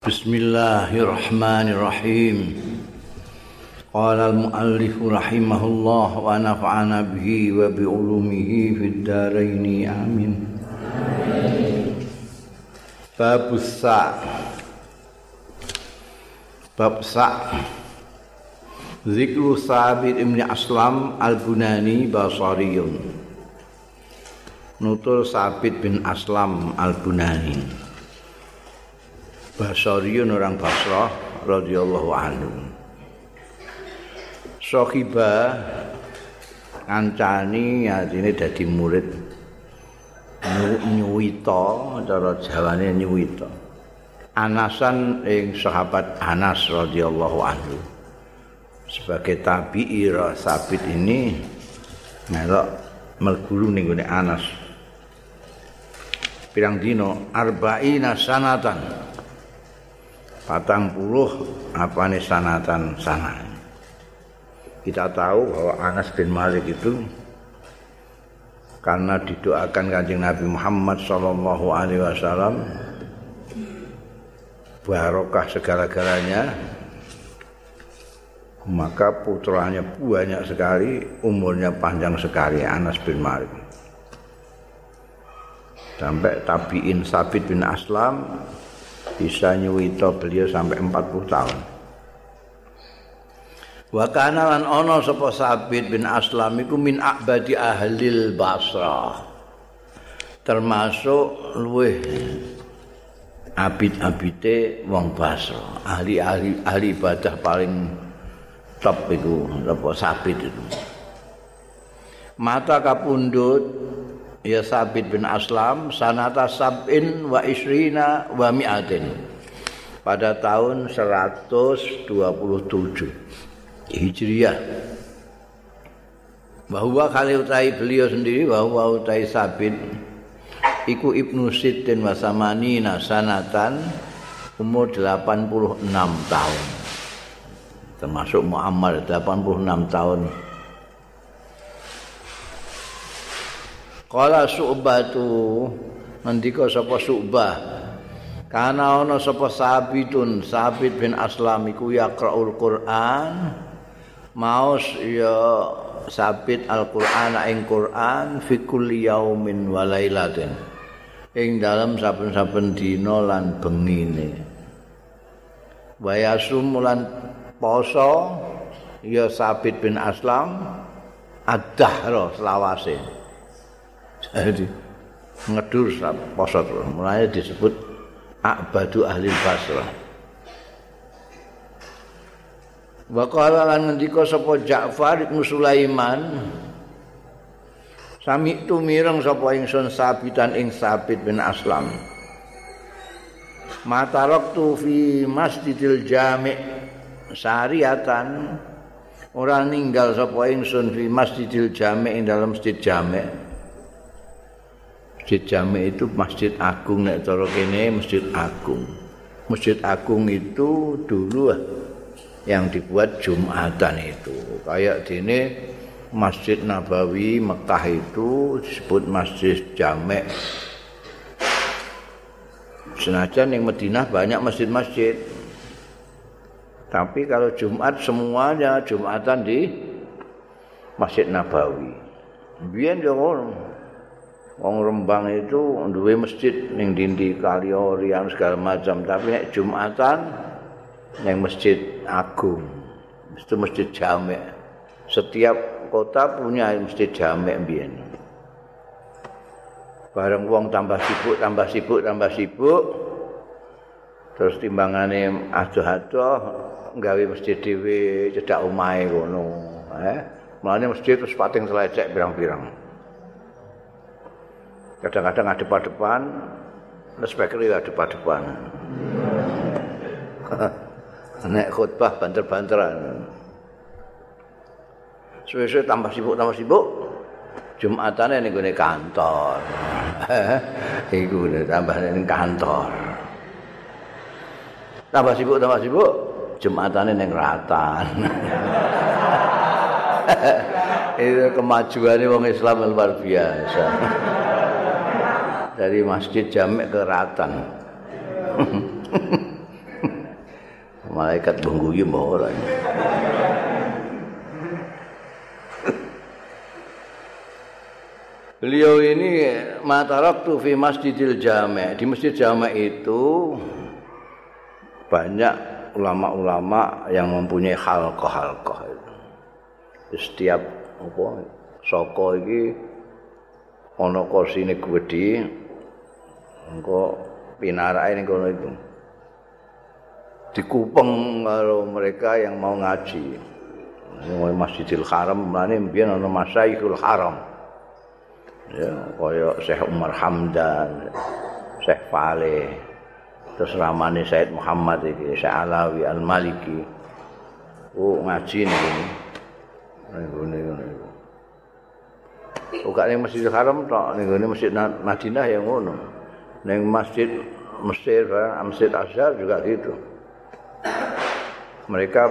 Bismillahirrahmanirrahim. Qala al-muallif rahimahullah wa nafa'ana bihi wa bi ulumihi fid dharain amin. Bab sa. Bab sa. Zikru Sabit Ibn Aslam Al-Bunani Basariyun Nutul Sabit bin Aslam Al-Bunani Basariyun orang Basrah radhiyallahu anhu. Sohiba kancani artine dadi murid nyuwita cara jawane nyuwita. Anasan ing sahabat Anas radhiyallahu anhu. Sebagai tabi'i Sabit ini melok melguru ning Anas. Pirang dino arba'ina sanatan. Patang puluh apa nih sanatan sana? Kita tahu bahwa Anas bin Malik itu karena didoakan kanjeng Nabi Muhammad Shallallahu Alaihi Wasallam barokah segala-galanya maka putranya banyak sekali umurnya panjang sekali Anas bin Malik. Sampai tabiin Sabit bin Aslam bisa nyuwita beliau sampai 40 tahun. Wa kana lan ana sapa Sabit bin Aslam iku min abadi ahlil Basrah. Termasuk luweh abid-abite wong Basrah, ahli-ahli ahli ibadah paling top iku apa Sabit itu. Mata kapundut ya Sabit bin Aslam sanata sab'in wa isrina wa mi'atin. Pada tahun 127 Hijriah. Bahwa kali utai beliau sendiri bahwa utai Sabit iku Ibnu Siddin wa samanina sanatan umur 86 tahun. Termasuk Muammar 86 tahun Kala su'batu ngendika sapa su'bah? Kana ana sapa sabitun? Sabit bin aslam iku yaqraul quran. Maos ya sabit al-quran ing quran fi kulli yaumin wa lailatin. Ing dalem saben-saben dina lan bengine. Wa yasum lan poso ya sabit bin aslam ad-dahra selawase Jadi ngedur poso terus. Mulanya disebut Akbadu Ahli Basrah. Wa qala lan ngendika sapa Ja'far bin Sulaiman Sami tu mireng sapa ingsun sabitan ing sabit bin Aslam. Matarok tu fi Masjidil Jami' syariatan ora ninggal sapa ingsun fi Masjidil Jami' ing dalam Masjid Jami'. Masjid Jami itu masjid agung nek cara kene masjid agung. Masjid agung itu dulu yang dibuat Jumatan itu. Kayak dene Masjid Nabawi Mekah itu disebut Masjid Jami. Senajan yang Madinah banyak masjid-masjid. Tapi kalau Jumat semuanya Jumatan di Masjid Nabawi. Biar jangan Wong Rembang itu duwe masjid ning dindi Kaliorian segala macam, tapi nek Jumatan ning masjid agung. Itu masjid jamek. Setiap kota punya masjid jamek mbiyen. Bareng wong tambah sibuk, tambah sibuk, tambah sibuk. Terus timbangane adoh-adoh gawe masjid dhewe cedak omahe ngono, eh. Mulane masjid terus pating selecek pirang-pirang. Kadang-kadang ada depan terus speaker ya depan-depan nek khutbah banter-banteran suwe-suwe tambah sibuk tambah sibuk Jumatane ning gone kantor. Iku tambah ning kantor. Tambah sibuk tambah sibuk Jumatane ning ratan. Itu kemajuannya wong Islam luar biasa. Dari masjid jamek ke ratan malaikat bengguyu mau ora. Beliau ini matarak tu fi masjidil jame. Di masjid jame itu banyak ulama-ulama yang mempunyai halqah-halqah itu. Setiap apa saka iki ana kursine gedhe engko pinarake ning kono itu. Dikupeng karo mereka yang mau ngaji. Masjidil Haram, mlane mbiyen ana Masyaihul Haram. ya kaya Syekh Umar Hamdan Syekh Fale terus ramane Said Muhammad iki Syekh Alawi Al Maliki oh ngaji nih ngene ngene Uga ning Masjidil Haram ning ngene Masjid Madinah yang ngono. Ning Masjid Mesir, Masjid Azhar juga gitu. Mereka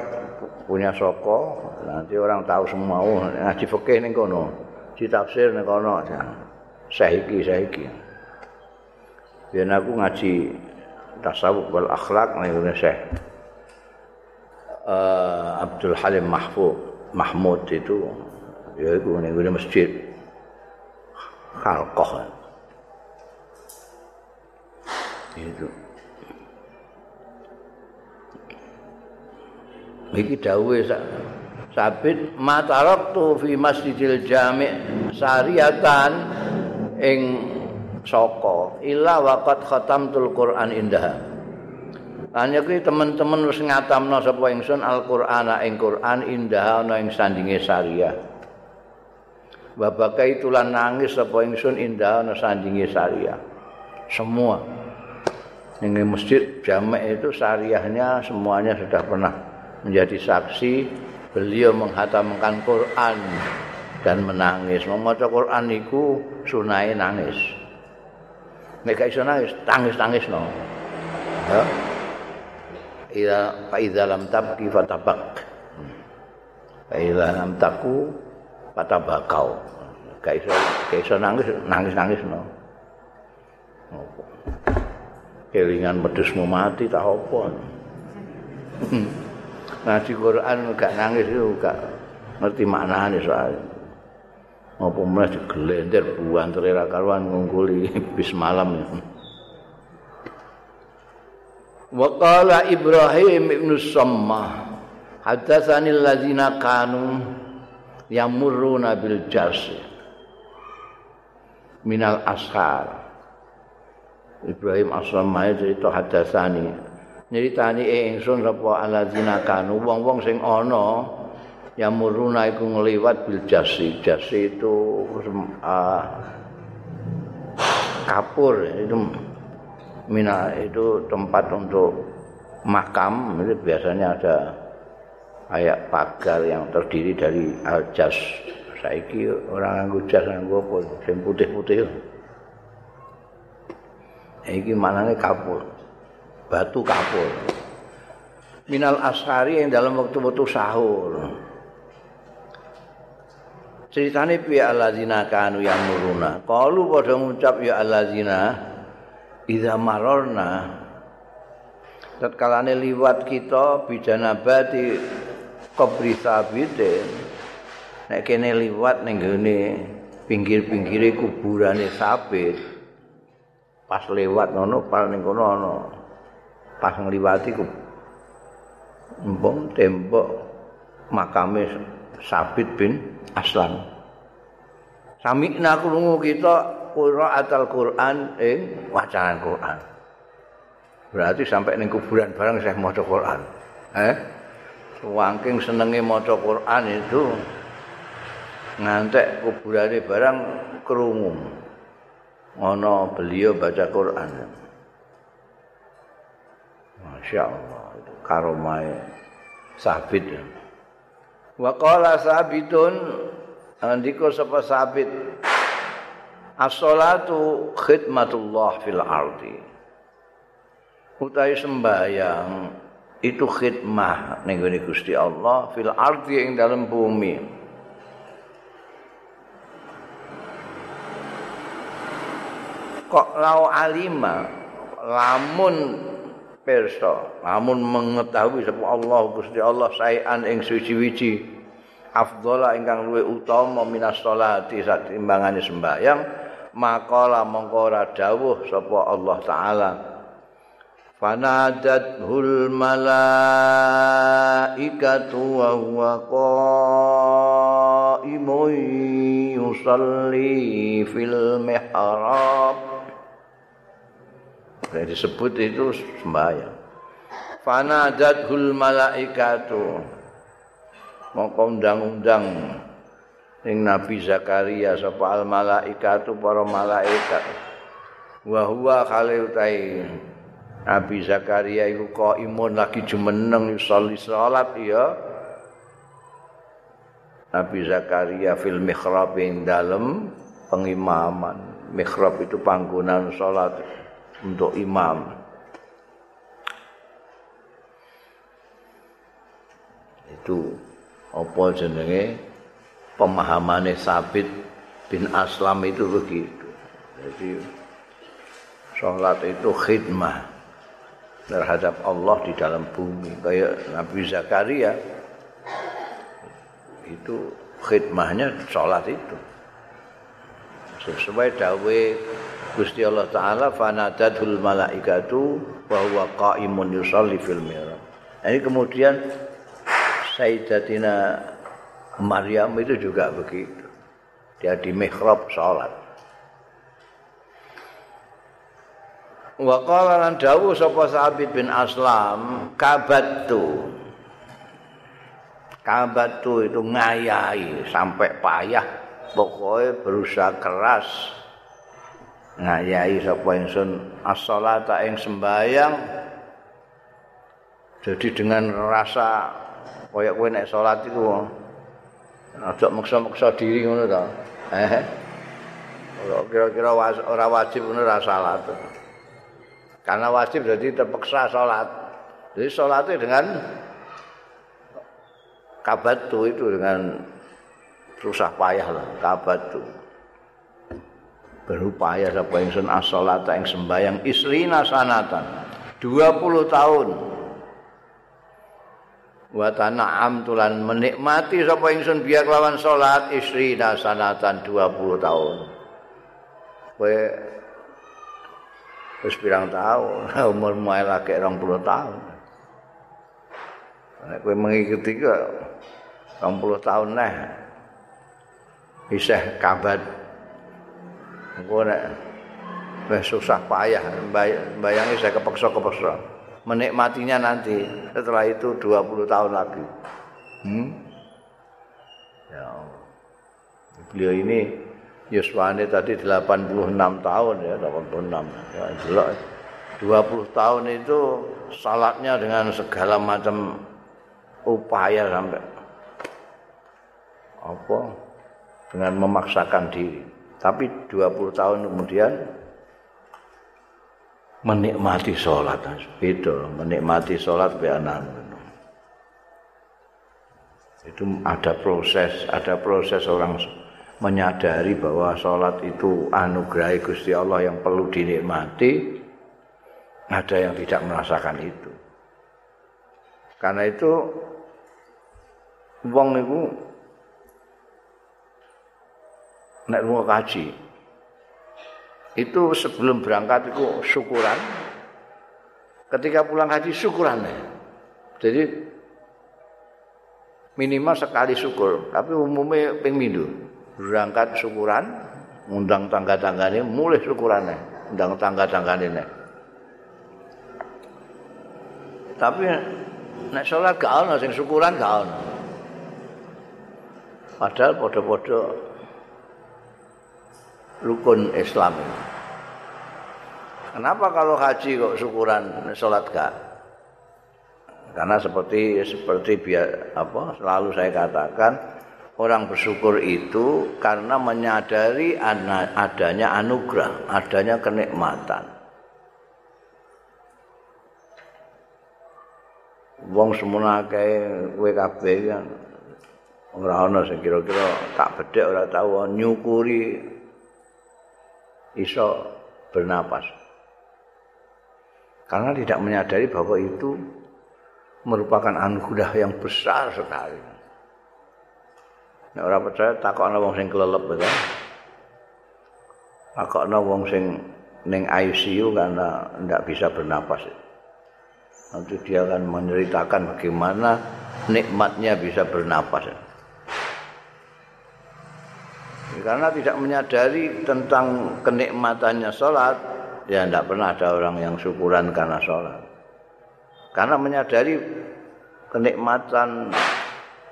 punya soko, nanti orang tahu semua oh, ngaji fikih ning kono. ditafsir nek ana saiki saiki yen aku ngaji tasawuf wal akhlak ngene Syekh uh, Abdul Halim Mahfud Mahmud itu ya ning ngene masjid Khalqah itu iki dawuhe sabit mataraktu fi masjidil jami' syariatan ing saka illa waqat khatamtul quran indah Hanya kuwi teman-teman wis ngatamno sapa ingsun Al-Qur'ana ing Qur'an indah ana ing sandinge syariah. Babaka itulah nangis sapa ingsun indah ana sandinge syariah. Semua ning masjid jamek itu syariahnya semuanya sudah pernah menjadi saksi beliau menghatamkan Quran dan menangis. Membaca Quran itu sunai nangis. Gak iso nangis, tangis-tangis no. Ya. Ila fa idza lam tabki fatabak. Fa idza lam taku fatabakau. Gak iso gak iso nangis, nangis-nangis no. Kelingan medusmu mati tak apa. ngaji Quran gak nangis itu gak ngerti maknanya soalnya apa mulai digelender buan terira karuan ngungkuli bis malam ya. Waqala Ibrahim ibn Sammah Hadatsani alladzina kanu yamurruna bil jasi minal ashar Ibrahim As-Sammah cerita hadatsani nyritani ingsun sapa alazina kanu wong-wong sing ana yang muruna iku ngliwat bil jasi. Jasi itu uh, kapur itu mina itu tempat untuk makam. Itu biasanya ada kayak pagar yang terdiri dari aljas saiki orang nganggo jas nganggo apa? Sing putih-putih iki manane kapur batu kapur. Minal ashari yang dalam waktu-waktu sahur. Ceritanya pihak alazina kanu yang muruna. Kalau pada mengucap ya alazina, idha marorna, tatkala liwat kita bijana bati kubri sabitin, nek kene liwat ning pinggir-pinggire kuburane sabit. Pas lewat ngono, pas ning kono ana pas ngliwati ku embong tembok makame Sabit bin Aslan. Samikna krungu kita qiraatul Quran ing wacanan Quran. Berarti sampai ning kuburan bareng saya maca Quran. Eh? Wangking senenge maca Quran itu ngantek kuburane barang krungu. Ana beliau baca Quran. Masya Allah itu karomai sabit. Wa qala sabitun andiko sapa sabit As-salatu khidmatullah fil ardi. Utai sembahyang itu khidmah ning Gusti Allah fil ardi ing dalam bumi. Kok lau alima? Lamun pirsa? Namun mengetahui sapa Allah Gusti Allah saean ing suci-wici afdhala ingkang luwih utama minas sholati satimbangane sembahyang maqala mongko ora dawuh sapa Allah taala. Fanadathul malaikatu wa huwa qaimun yusalli fil mihrab Yang disebut itu sembahyang. Fanadathul malaikatu. Mongko undang-undang ing Nabi Zakaria sapa al malaikatu para malaikat. Wa huwa khaliutai Nabi Zakaria iku imun lagi jumeneng sholli salat ya. Nabi Zakaria fil mihrab ing dalem pengimaman. Mihrab itu panggonan salat. Untuk imam. Itu apa jenenge pemahamannya Sabit bin Aslam itu begitu. Jadi sholat itu khidmah terhadap Allah di dalam bumi. Kayak Nabi Zakaria itu khidmahnya sholat itu. Sesuai dawe Gusti Allah taala fanadatul malaikatu wa huwa qaimun yusalli fil mihrab. Ini kemudian Sayyidatina Maryam itu juga begitu. Dia di mihrab salat. Wa qala lan dawuh sapa Sabit bin Aslam kabatu. Kabatu itu ngayai sampai payah pokoknya berusaha keras ngayahi sapa ingsun as-shalata ing sembayang. Jadi dengan rasa kaya kowe nek salat iku aja maksa-maksa diri ngono ta eh kira-kira ora wajib ngono ora salat. Karena wajib jadi terpaksa salat. Jadi salatnya dengan kabatu itu dengan susah payah lah kabatu berupaya sapa ingsun as-shalata ing sembayang isrina sanatan. 20 tahun. Wa tana'am tulan menikmati sapa ingsun biar lawan salat isrina sanatan 20 tahun. Kowe wis pirang tahun? Umur mulai lagi 20 tahun. Nek kowe mengikuti kok 20 tahun neh. Bisa kabat engko nek wis susah payah bayangi saya kepeksa-kepeksa menikmatinya nanti setelah itu 20 tahun lagi. Hmm? ya beliau ini Yuswane tadi 86 tahun ya 86 ya jelas 20 tahun itu salatnya dengan segala macam upaya sampai apa? Dengan memaksakan diri tapi 20 tahun kemudian menikmati sholat. Beda, menikmati sholat beanan. Itu ada proses, ada proses orang menyadari bahwa sholat itu anugerah Gusti Allah yang perlu dinikmati. Ada yang tidak merasakan itu. Karena itu, wong itu nek lunga kaji. Itu sebelum berangkat itu syukuran. Ketika pulang haji syukuran. Jadi minimal sekali syukur. Tapi umumnya ping minggu berangkat syukuran undang tangga-tanggane mulai syukurannya undang tangga-tanggane tapi nek sholat gak ono syukuran gak padahal podo-podo rukun Islam ini. Kenapa kalau haji kok syukuran sholat gak? Karena seperti seperti biar apa selalu saya katakan orang bersyukur itu karena menyadari adanya anugerah, adanya kenikmatan. Wong semua kayak WKB kan ora ana sing kira-kira tak bedhek ora tau nyukuri iso bernapas. Karena tidak menyadari bahwa itu merupakan anugerah yang besar sekali. Nek ora percaya takokno wong sing kelelep ya. Takokno wong sing ning ICU karena tidak bisa bernapas. Nanti dia akan menceritakan bagaimana nikmatnya bisa bernapas. Karena tidak menyadari tentang kenikmatannya sholat, ya tidak pernah ada orang yang syukuran karena sholat. Karena menyadari kenikmatan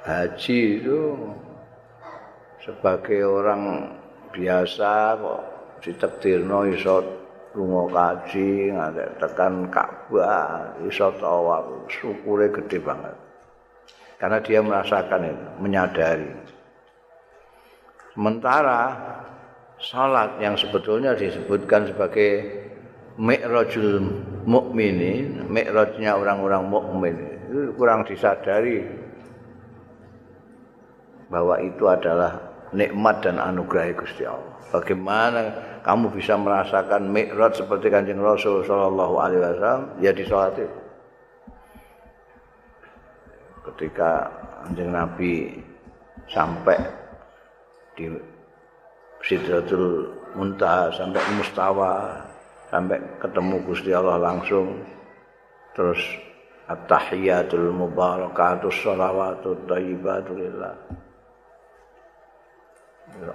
haji itu sebagai orang biasa kok ditekdirno iso lunga kaji tekan Ka'bah iso tawaf syukure gede banget. Karena dia merasakan itu, menyadari. Sementara salat yang sebetulnya disebutkan sebagai mi'rajul mukminin, mi'rajnya orang-orang mukmin itu kurang disadari bahwa itu adalah nikmat dan anugerah Gusti Allah. Bagaimana kamu bisa merasakan mi'raj seperti Kanjeng Rasul sallallahu alaihi wasallam ya di salat itu. Ketika Kanjeng Nabi sampai di Sidratul Muntaha sampai Mustawa sampai ketemu Gusti Allah langsung. Terus at-tahiyatul mubarakatus shalawatut thayyibatu lillah.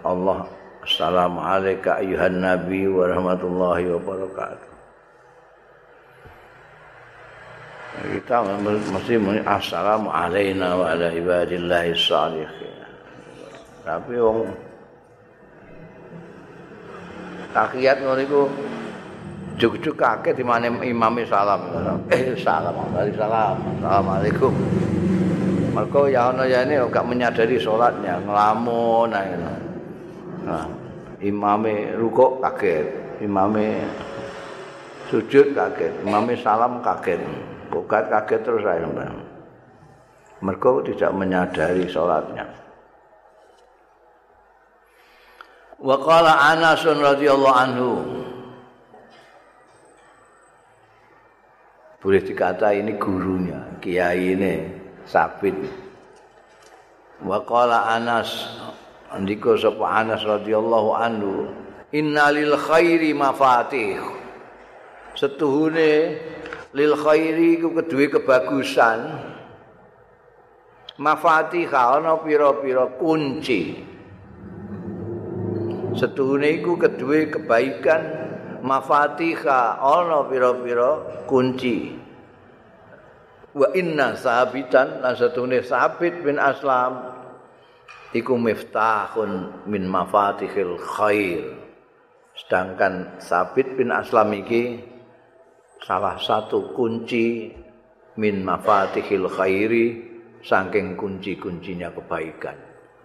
Allah Assalamualaikum ayuhan nabi wa rahmatullahi wa kita mesti assalamu alaina wa ala ibadillahi salihin tapi wong takiyat ngono iku juk-juk kaget di mana imamnya salam. Eh salam dari salam. Assalamualaikum. Mereka ya ono ya ini gak menyadari sholatnya ngelamun nah, imamnya rukuk kaget imamnya sujud kaget imamnya salam kaget bukan kaget terus saya mereka tidak menyadari sholatnya wa qala Anas radhiyallahu anhu boleh dikata ini gurunya, kiai ini Sabit. Wa qala Anas andika sapa Anas radhiyallahu anhu, innalil khairi mafatih. Setuhune lil khairi ku kedue kebagusan. Mafatih ana pira-pira kunci. Setuhune iku kedue kebaikan. Mafatiha ana pira-pira kunci. Wa inna sabitan lan satune sabit bin aslam iku miftahun min mafatihil khair. Sedangkan sabit bin aslam iki salah satu kunci min mafatihil khairi saking kunci-kuncinya kebaikan.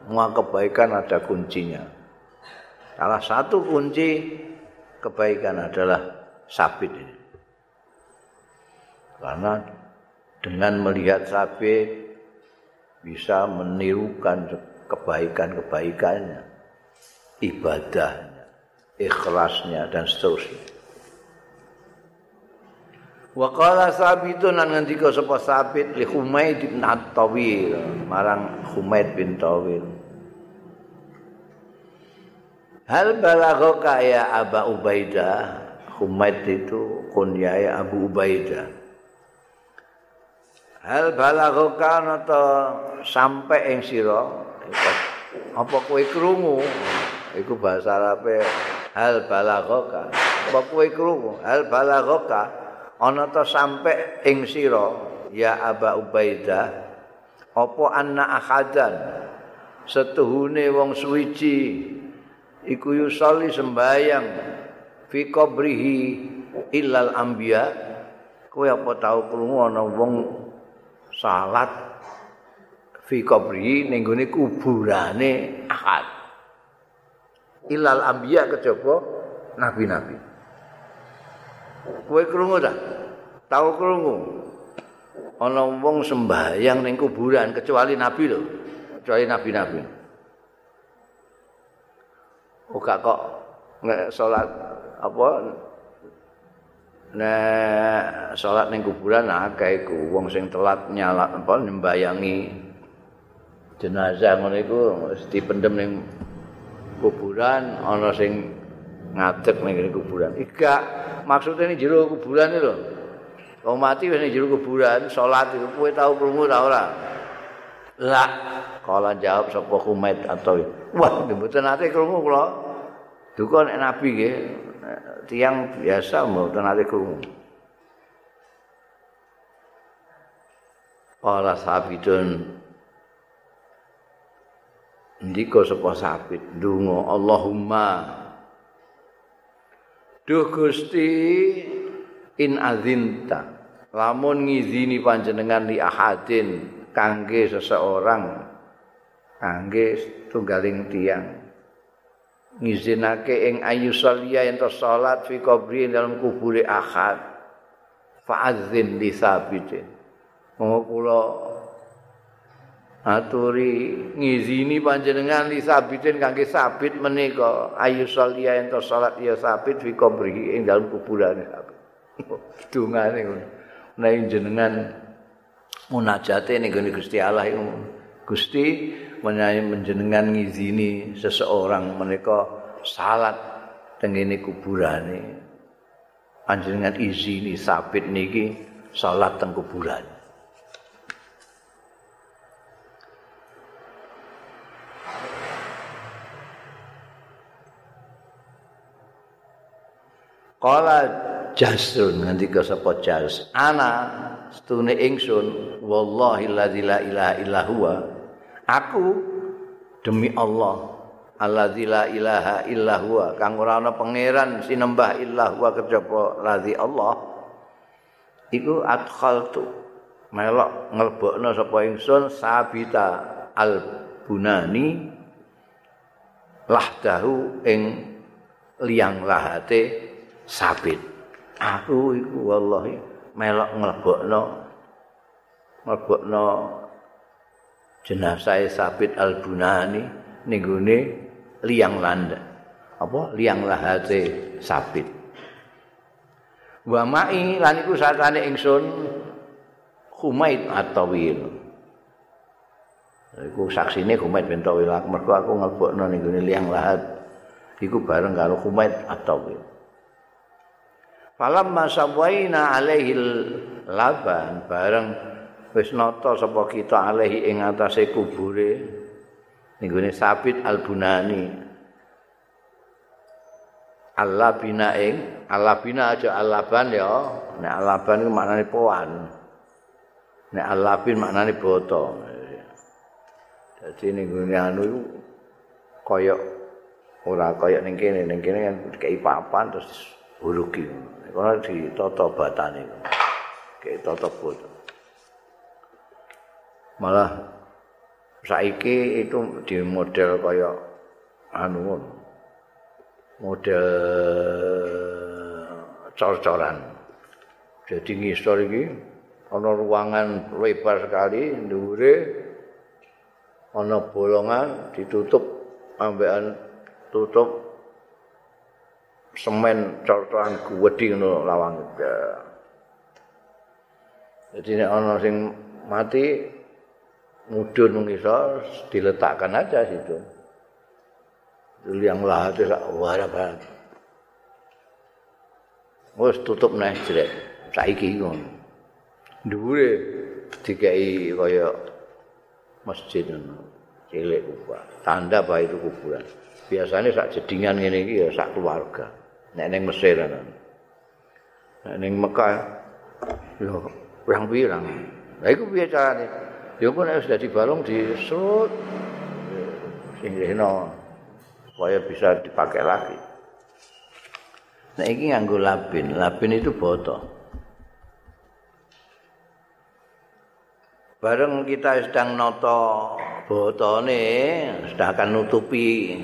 Semua kebaikan ada kuncinya salah satu kunci kebaikan adalah sabit ini. Karena dengan melihat sabit bisa menirukan kebaikan-kebaikannya, ibadahnya, ikhlasnya dan seterusnya. Wa qala sabitun lan ngendika sapa sabit li Humaid bin At-Tawil marang Humaid bin Tawil Hal balaghoka ya Aba Ubaidah Humaid itu kunyai Abu Ubaidah Hal balaghoka nata sampai ing sira? Apa kowe krungu? Iku bahasa Arabe hal balaghoka apa kowe krungu? Hal balaghoka ana sampai ing sira? Ya Aba Ubaidah apa anna ahadan? Setuhune wong suwiji iku yusalli sembayang fi qabrihi illal anbiya. Kowe apa tau krungu ana wong salat fi qabrihi ning gone kuburane ahad illal anbiya kejaba nabi-nabi. Kowe krungu ta? Tau krungu? Ana wong sembayang ning kuburan kecuali nabi lho kecuali nabi-nabi Buka kok nek salat apa nek salat ning kuburan akeh iku wong sing telat nyala apa nyembayangi jenazah ngono iku mesti dipendem ning kuburan ana sing ngadeg ning kuburan. Iga maksudnya ning jero kuburan iki lho. Wong mati wis ning jero kuburan salat iku kowe tau krungu ta ora? Lah, kala jawab sapa kumet atau wah mboten nate krungu kula. Duka nek nabi nggih tiang biasa mboten nate krungu. Para sabidun ndika sapa sabit ndonga Allahumma Duh Gusti in azinta lamun ngizini panjenengan li ahadin kangge seseorang kangge tunggaling tiang ngizinake ing ayu salia ento salat fi kubri dalam kubure ahad fa'adzin li sabitin kula aturi ngizini panjenengan li sabitin kangge sabit menika. Ayu salia ento salat ya sabit fi kubri ing dalam kuburane. Sabit dungane ngono. Nek jenengan munajate ning Gusti Allah Gusti menawi menjenengan ngizini seseorang menika salat tengene kuburane panjenengan izini sabit niki salat teng kuburan Kala jasrun nganti ke sapa jas. Ana stune ingsun wallahi la ilaha illa. Aku demi Allah alladzi la ilaha illa huwa kang ora ana pangeran sinembah illa huwa kejaba ladzi Allah. Iku adkhaltu melok nglebokno sapa ingsun sabita al bunani lahdahu ing liang lahate sabit. Aku iku wallahi melok nglebokno nglebokno jenazah sabit al-bunani ning liang landa. Apa liang lahate sabit. Wa ma'i lan iku satane ingsun Humaid Atawil. Iku saksine Humaid bin Tawil. Mergo aku nglebokno ning liang lahat iku bareng karo Humaid Atawil. Falam masawaina alaihi laban bareng wis nata sapa kita alaihi ing atase kubure ninggone Sabit Al-Bunani. Allah bina ing bina aja Alaban ya. Nek Alaban iku maknane poan. Nek Alabin maknane boto. Dadi ning anu iku kaya ora kaya ning kene ning kene kan papan terus huluki. Ora ditata batane. Kayak tata boto. Malah saiki itu di model kaya anu model cor-coran. Jadi ngisor iki ana ruangan lebar sekali dhuwure ana bolongan ditutup ambekan tutup semen corcoran gedhi ngono lawang. Jadi ana sing mati mudun ngisor diletakkan aja situ. Liang lahat sak wara. Wes tutup neh jrek. Saiki ngono. Dhuwure dikai kaya masjid ngono. Cilik kubah. Tanda bahwa itu kuburan. Biasanya sak jedingan ngene iki ya sak keluarga. nek ning Mesir ana. Nek ning Mekah yo pirang-pirang. Lah iku piye carane? Kok nek sudah dibalung diserut sing rene supaya bisa dipakai lagi. Nah ini nganggo labin, labin itu boto. Bareng kita sedang noto botone, sedang akan nutupi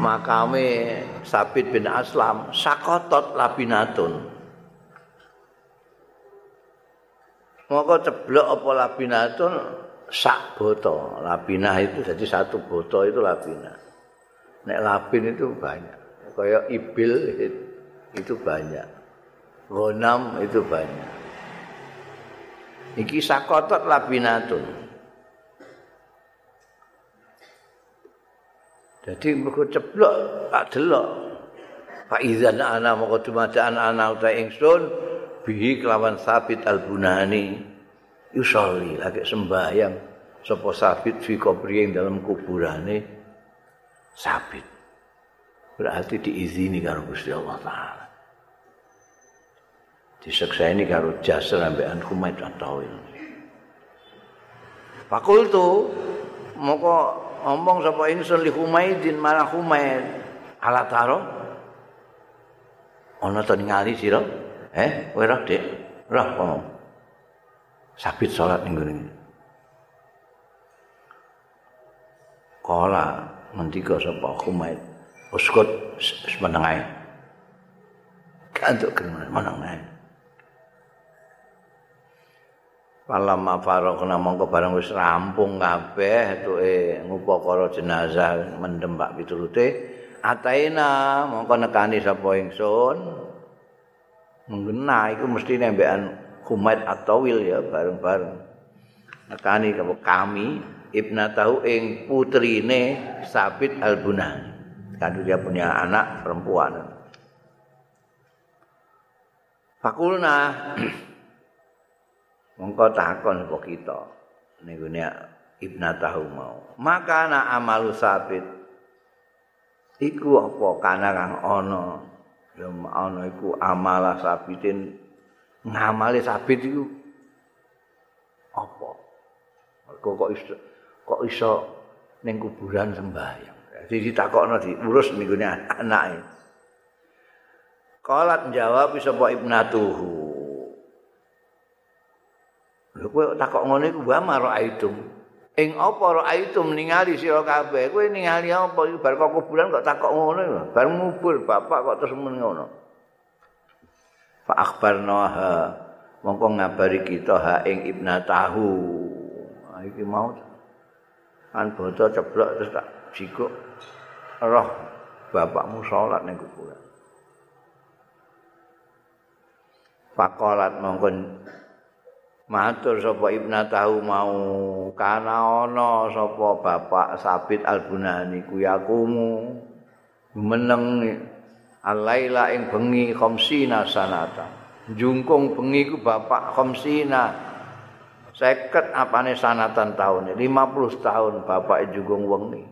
makame Sabit bin Aslam sakotot labinatun Moko ceblok apa labinatun sak boto labinah itu jadi satu boto itu labinah nek labin itu banyak kayak ibil itu banyak Gonam itu banyak. Iki sakotot labinatun. Jadi mergo ceblok tak delok. Fa idzan ana moko dumadaan ana uta ingsun bihi kelawan sabit albunani yusolli lagi sembahyang sapa sabit fi kubri dalam kuburane sabit. Berarti diizini karo Gusti Allah taala. disekseni karo jasel ambekan kumat atawil. Fakultu moko ngomong sapa ingsun li Humaidin marang Humaid ala taro ana to ningali sira eh? Kowe roh dik? Roh apa sabit salat ning ngene kala ngendika sapa? Humaid. Uskut semenengae kantuk kene menengae Falamma faraqna mongko bareng wis rampung kabeh tuke ngupakara jenazah mendem Pak Piturute ataina mongko nekani sapa ingsun menggena iku mesti nembekan Humaid Atawil ya bareng-bareng. Nekani kami ibnatahu ing putrine Sabit Albunani. Kan dia punya anak perempuan. Fakulna mongko takon kok kita. Niku ibna tahu mau. Maka ana amalu sabit iku apa kana kang ana ya ana iku amala sabitin. Ngamali sabit iku apa? Kok kok iso kok iso ning kuburan sembahyang? Jadi ditakokno diurus niku anake. Kalat jawab sapa ibnatuhu. Lho kowe takok ngene iku wa maraitum. Ing apa raitum ningali sira kabeh? Kowe ningali apa bar kok kuburan kok takok ngono. Bar ngubur bapak kok terus men ngono. Fa akhbarnaha mongko ngabari kita ha ing ibnatahu. Ha iki mau kan bodo ceblok terus tak jikuk roh bapakmu salat ning kuburan. Fakolat mongko Matur sapa ibna tahu mau kana ana sapa bapak Sabit Albunani ku yakumu meneng alaila ing bengi khamsina sanata. Jungkung bengi ku bapak khamsina seket apane sanatan tahun 50 tahun bapak jungkung wengi.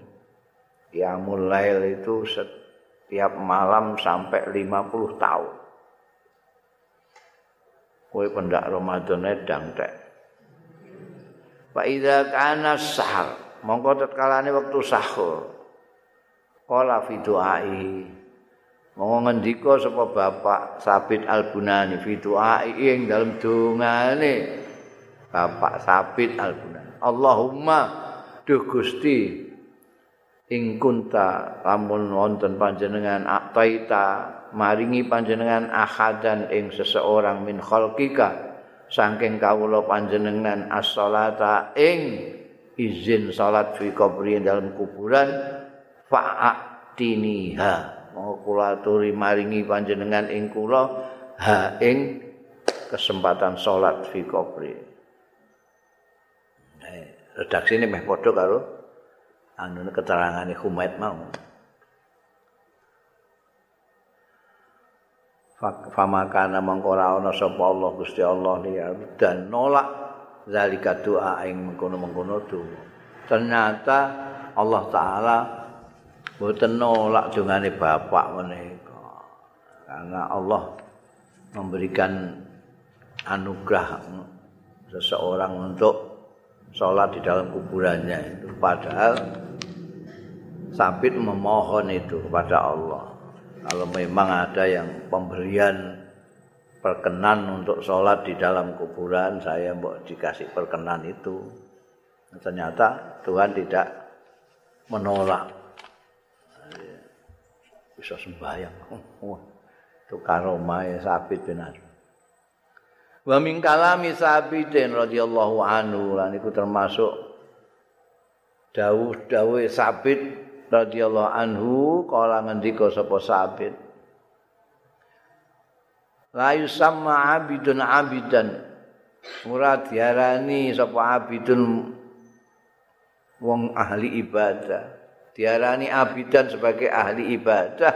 Ya mulai itu setiap malam sampai 50 tahun kowe pendak Ramadan edang tek. Fa idza kana sahar, mongko tetkalane wektu sahur. Qala fi du'ai. Monggo ngendika sapa bapak Sabit Al-Bunani fi du'ai ing dalem dongane bapak Sabit Al-Bunani. Allahumma duh Gusti ing kunta lamun wonten panjenengan aktaita maringi panjenengan ahadan ing seseorang min khalqika saking kawula panjenengan as-salata ing izin salat fi kubri dalam kuburan fa'atiniha. Mau kula aturi maringi panjenengan ing kula ha ing kesempatan salat fi kubri redaksi ini meh padha karo anu keterangane Humaid mau famakana mangkora ana sapa Allah Gusti Allah dan nolak zalika doa ing mengkono-mengkono donga. Ternyata Allah taala boten nolak dongane bapak menika. Karena Allah memberikan anugerah seseorang untuk sholat di dalam kuburannya itu padahal Sabit memohon itu kepada Allah kalau memang ada yang pemberian perkenan untuk sholat di dalam kuburan, saya mau dikasih perkenan itu. Ternyata Tuhan tidak menolak. Bisa sembahyang. itu karomah ya sabit benar. Wa min kalami sabitin radhiyallahu anhu lan iku termasuk dawuh-dawuh sabit radhiyallahu anhu kala ngendika sapa sabit layu sama abidun abidan. Ora diarani sapa abidun wong ahli ibadah. Diarani abidan sebagai ahli ibadah.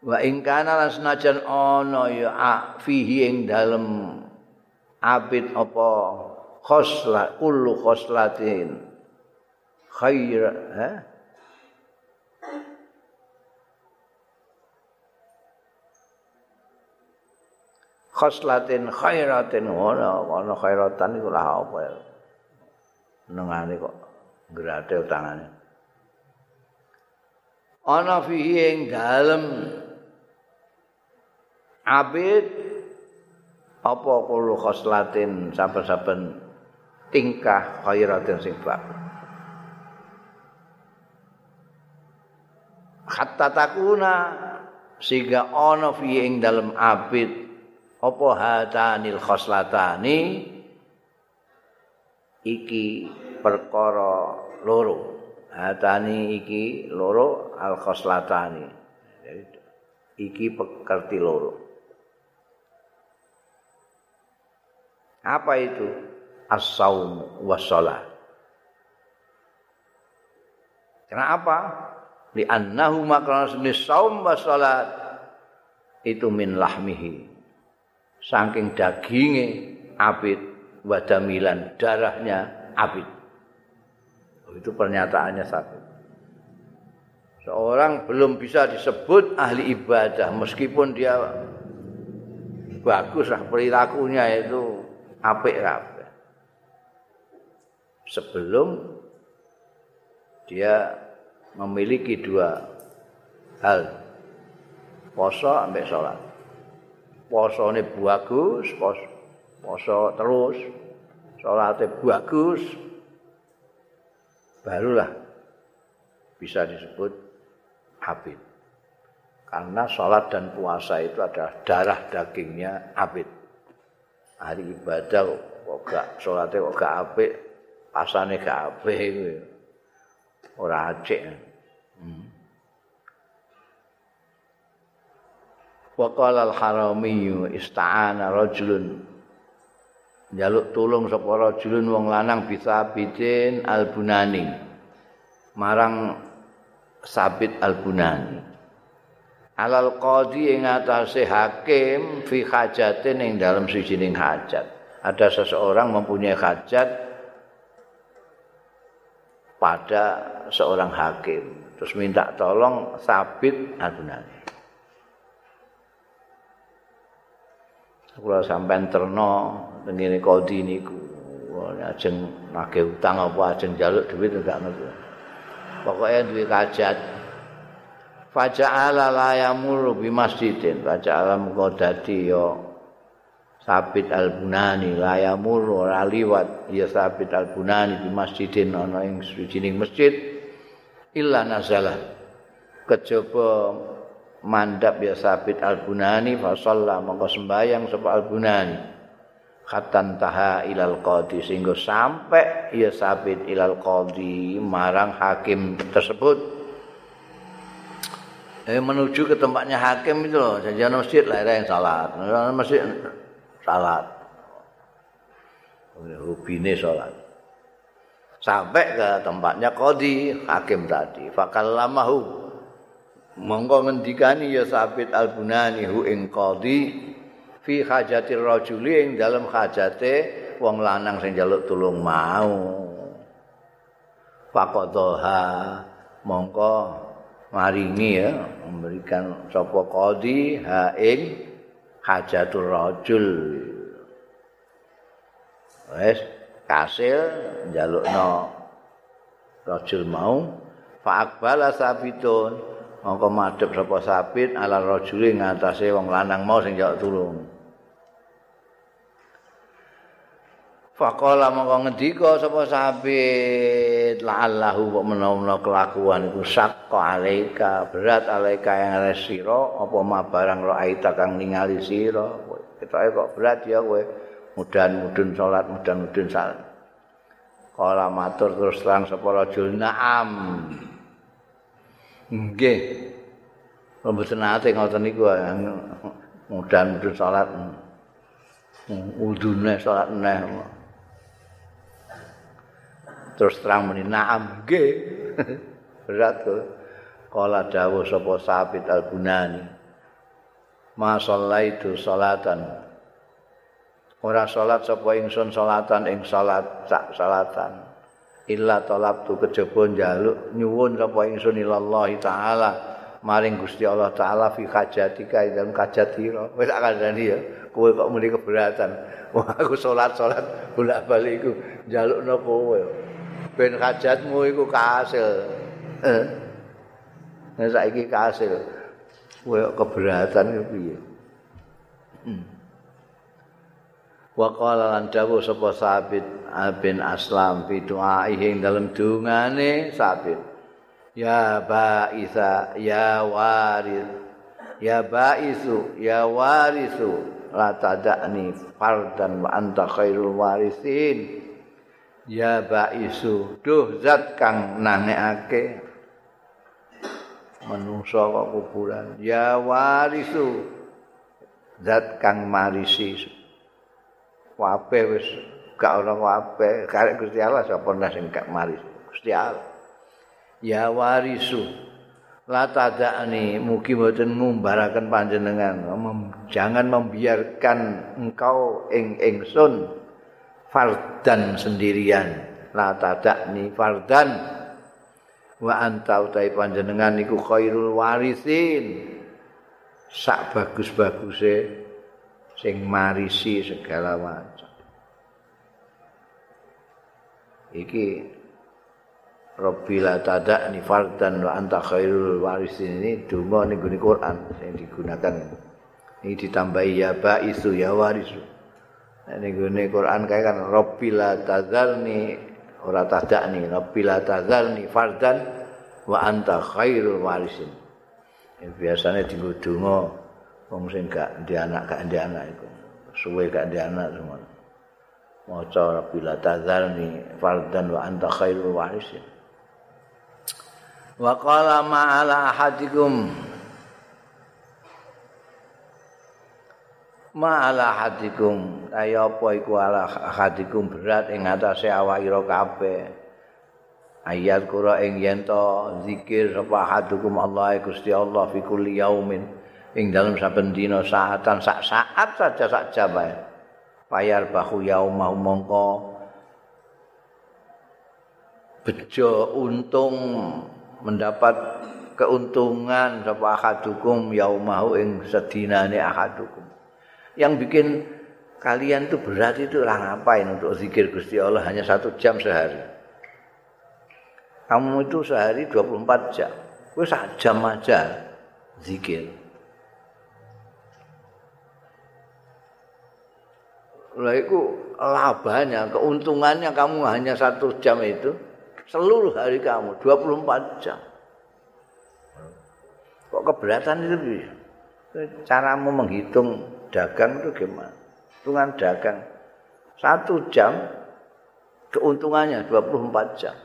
Wa ing kana lan senajan ana ya fihi ing dalem abid apa khosla kullu khoslatin khair ha khoslatin khairatin ana ana khairatan iku lah apa ya? Nengane kok grate tangane ana fihi ing dalem. Abid apa kulo khoslatin saben-saben tingkah khairatin sing bagus hatta takuna sehingga ana fi ing dalem abid apa hatanil khoslatani iki perkara loro hatani iki loro al khoslatani iki pekerti loro Apa itu? As-saum was-shalah. Kenapa? Li annahu makrana saum was-shalat itu min lahmihi. Saking daginge abid wadamilan darahnya abid. Oh, itu pernyataannya satu. Seorang belum bisa disebut ahli ibadah meskipun dia bagus lah perilakunya itu apik kabeh. Sebelum dia memiliki dua hal. Poso ambek salat. Posone bagus, pos, poso terus, salate bagus. Barulah bisa disebut abid. Karena sholat dan puasa itu adalah darah dagingnya abid. hari ibadah kok gak salate kok gak apik pasane gak kuwi ora acik hmm. wa qala al harami ista'ana rajulun njaluk tulung sapa rajulun wong lanang bisa bidin al bunani marang sabit al bunani alal qadi ing atase hakim fi hajatin ing dalam sijining hajat. Ada seseorang mempunyai hajat pada seorang hakim. Terus minta tolong sabit adunane. Kula sampean terno tengene qadi niku. Ajeng nagih utang apa ajeng njaluk duit enggak ngerti. Pokoke duwe hajat faja'ala la yamuru bi masjidin faja'ala muga dadi ya sabit al-bunani la yamuru ora liwat. Ya sabit al-bunani bi masjidin ana ing sucining masjid. Illa nazalah. Kejaba mandap ya sabit al-bunani fa shalla mongko sembayang sapa al-bunani. Khatan taha ilal qadi sehingga sampai ya sabit ilal qadi marang hakim tersebut. Eh, menuju ke tempatnya hakim itu loh jangan masjid lah yang salat. Masjid salat. Hubine salat. Sampai ke tempatnya kodi hakim tadi. Fakal lamahu. Monggo ngendikani ya sabit al bunani hu ing kodi fi hajatir rajuli ing dalam hajate wong lanang sing njaluk tulung mau. Faqadha. Mongko maringi ya memberikan sapa qadi ha ing hajatul rajul. Wes kasil njalukno rajul mau. Fa akbala sabitun. Mongko madhep sapa sabit ala rajuli ngatasé wong lanang mau sing njaluk tulung Faqala mongko ngendika sapa sabit la'allahu wa menawa kelakuan iku sakka alaika berat alaika yang ada sira apa ma barang ro aita kang ningali sira. Ketoke kok berat ya kowe mudan-mudun salat mudan-mudun salat. Kala matur terus terang sapa rajul na'am. Nggih. Mboten nate ngoten niku mudan-mudan salat. Udune salat neh terus terang muni naam nggih. Berat kala dawuh sapa sabit al-bunani ma itu salatan. Ora salat sapa ingsun salatan ing salat sak salatan. Illa talabtu kejaba njaluk nyuwun sapa ingsun ilallahi taala maring Gusti Allah taala fi hajatika dalam hajatira wis kandhani ya kowe kok muni keberatan? Wah aku salat-salat bolak-balik iku njalukno kowe ben hajatmu iku kasil. Eh. Nek saiki kasil. Kowe keberatan iki piye? Hmm. Wa qala lan dawu sapa sabit bin Aslam fi du'aihi dalam dungane sabit. Ya ba'isa ya waris ya ba'isu ya warisu la tada'ni fardan wa anta khairul warisin ya baisu duh zat kang nanekake. Manungsa kok kuburan. Ya warisu. Zat kang marisi. Wape wis gak ora wape. Karek Gusti Allah sapa nang sing gak maris Gusti Allah. Ya warisu. La tadani mugi mboten ngumbaraken panjenengan. Jangan membiarkan engkau ing ingsun fardan sendirian. La tadakni fardan. Wa anta utai panjenengan iku khairul warisin. Sak bagus-baguse sing marisi segala macam. Iki Rabbi la tadakni fardan wa anta khairul warisin. Ini donga ning Quran yang digunakan. Ini ditambahi ya baisu ya warisu Ini Quran kayak kan Rabbila tazalni ora tadakni Rabbila tazalni fardan wa anta khairul warisin. Ini biasanya tinggal dungo wong sing gak di anak gak di anak itu suwe gak di anak semua. Maca Rabbila tazalni fardan wa anta khairul warisin. Wa qala ma'ala ahadikum ma'ala hadikum kaya apa iku ala hadikum berat ing atase awakira kabeh. Ayat kura ing yen to zikir sapa hadukum Allah Gusti Allah fi kulli yaumin. Ing dalam saben dina saatan sak saat saja sak jam ae. Bayar bahu yaumah mongko. Bejo untung mendapat keuntungan sapa hadukum yaumahu ing sedinane ahadukum yang bikin kalian tuh berat itu lah ngapain untuk zikir Gusti Allah hanya satu jam sehari. Kamu itu sehari 24 jam. Gue satu jam aja zikir. Lah itu labanya, keuntungannya kamu hanya satu jam itu seluruh hari kamu 24 jam. Kok keberatan itu? Caramu menghitung dagang itu gimana? Hitungan dagang. Satu jam keuntungannya 24 jam.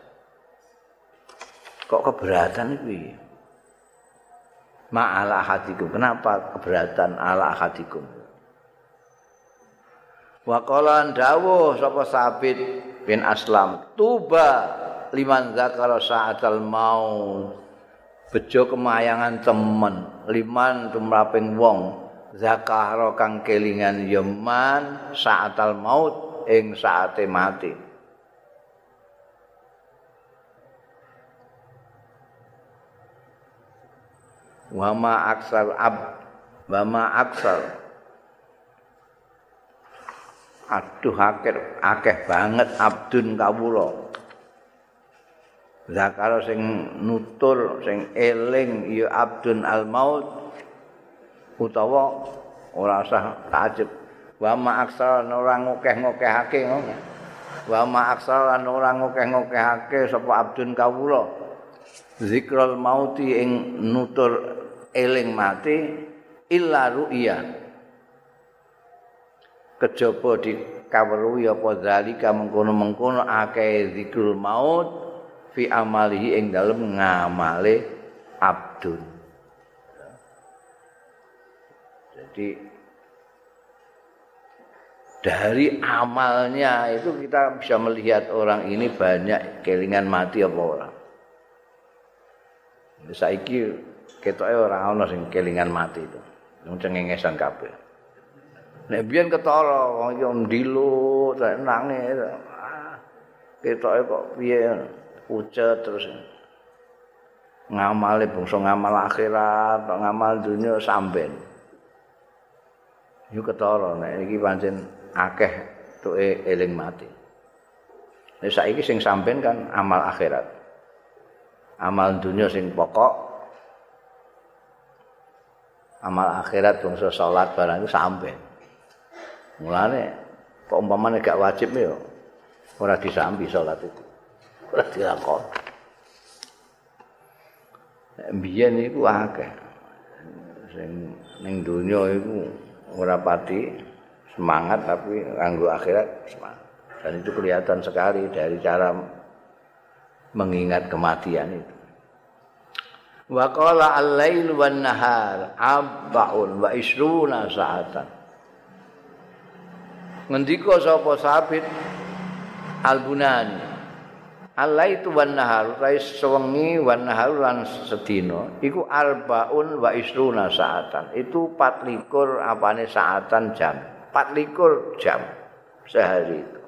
Kok keberatan itu ya? Ma'ala hatikum. Kenapa keberatan ala hatikum? Wa qala dawuh sapa sabit bin Aslam, tuba liman zakara sa'atal maut. Bejo kemayangan temen, liman tumraping wong zakara kang kelingan yaman saatal maut ing saate mati. Wama aksar ab wama aksar. Aduh akeh akeh banget abdun kawula. Zakara sing nutur sing eling ya abdun al maut utawa ora usah takjub. Wa ma aksara ora ngokeh-ngokehake ngono. Wa ma aksara ora ngokeh-ngokehake sapa abdun kawula. Zikrul mauti ing nutur eling mati illa ru'ya. Kejaba di kaweruhi apa zalika mengkono-mengkono akeh zikrul maut fi amalihi ing dalem ngamale abdun Jadi dari amalnya itu kita bisa melihat orang ini banyak kelingan mati apa orang. Saiki ketoke ora ana sing kelingan mati itu. Wong cengengesan kabeh. Nek biyen ketara wong iki ndilu nangis. Ah, ketoke kok piye pucet terus ngamale bangsa ngamal akhirat, ngamal dunia sampean. Yo ketara nek iki pancen akeh tuke eling mati. Nek saiki sing sampean kan amal akhirat. Amal dunia sing pokok. Amal akhirat bangsa salat barang itu sampean. Mulane kok umpamane gak wajib yo ora disambi salat itu. Ora dilakoni. Mbiyen iku akeh. Sing ning donya iku ora pati semangat tapi nganggo akhirat semangat. Dan itu kelihatan sekali dari cara mengingat kematian itu. Wa qala al-lail wan nahar abbaun wa isruna sa'atan. Ngendika sapa sabit Al-Bunani Allah itu wan nahar utawi sewengi wan nahar lan sedina iku arbaun wa isruna saatan itu 24 apane saatan jam 24 jam sehari itu.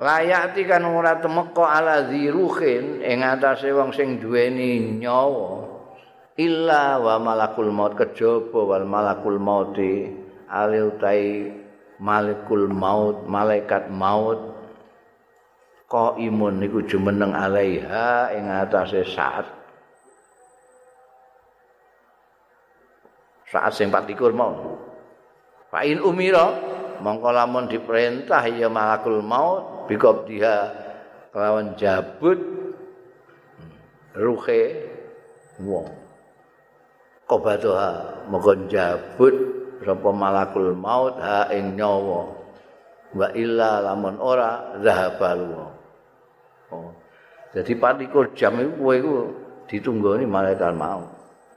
Layak kan ora temeka ala ziruhin ing atase wong sing duweni nyawa illa wa malakul maut kejaba wal malakul mauti ali utai malakul maut malaikat maut qaimun niku jumeneng alaiha ing atase saat saat sing 24 mau. Fa in umira mongko lamun diperintah ya malakul maut bikob dia kelawan jabut ruhe wong. Kobatoha mongko jabut sapa malakul maut ha ing nyawa. Wa illa lamun ora zahabalu. Oh. Jadi 24 jam itu kowe iku ditunggoni malaikat mau.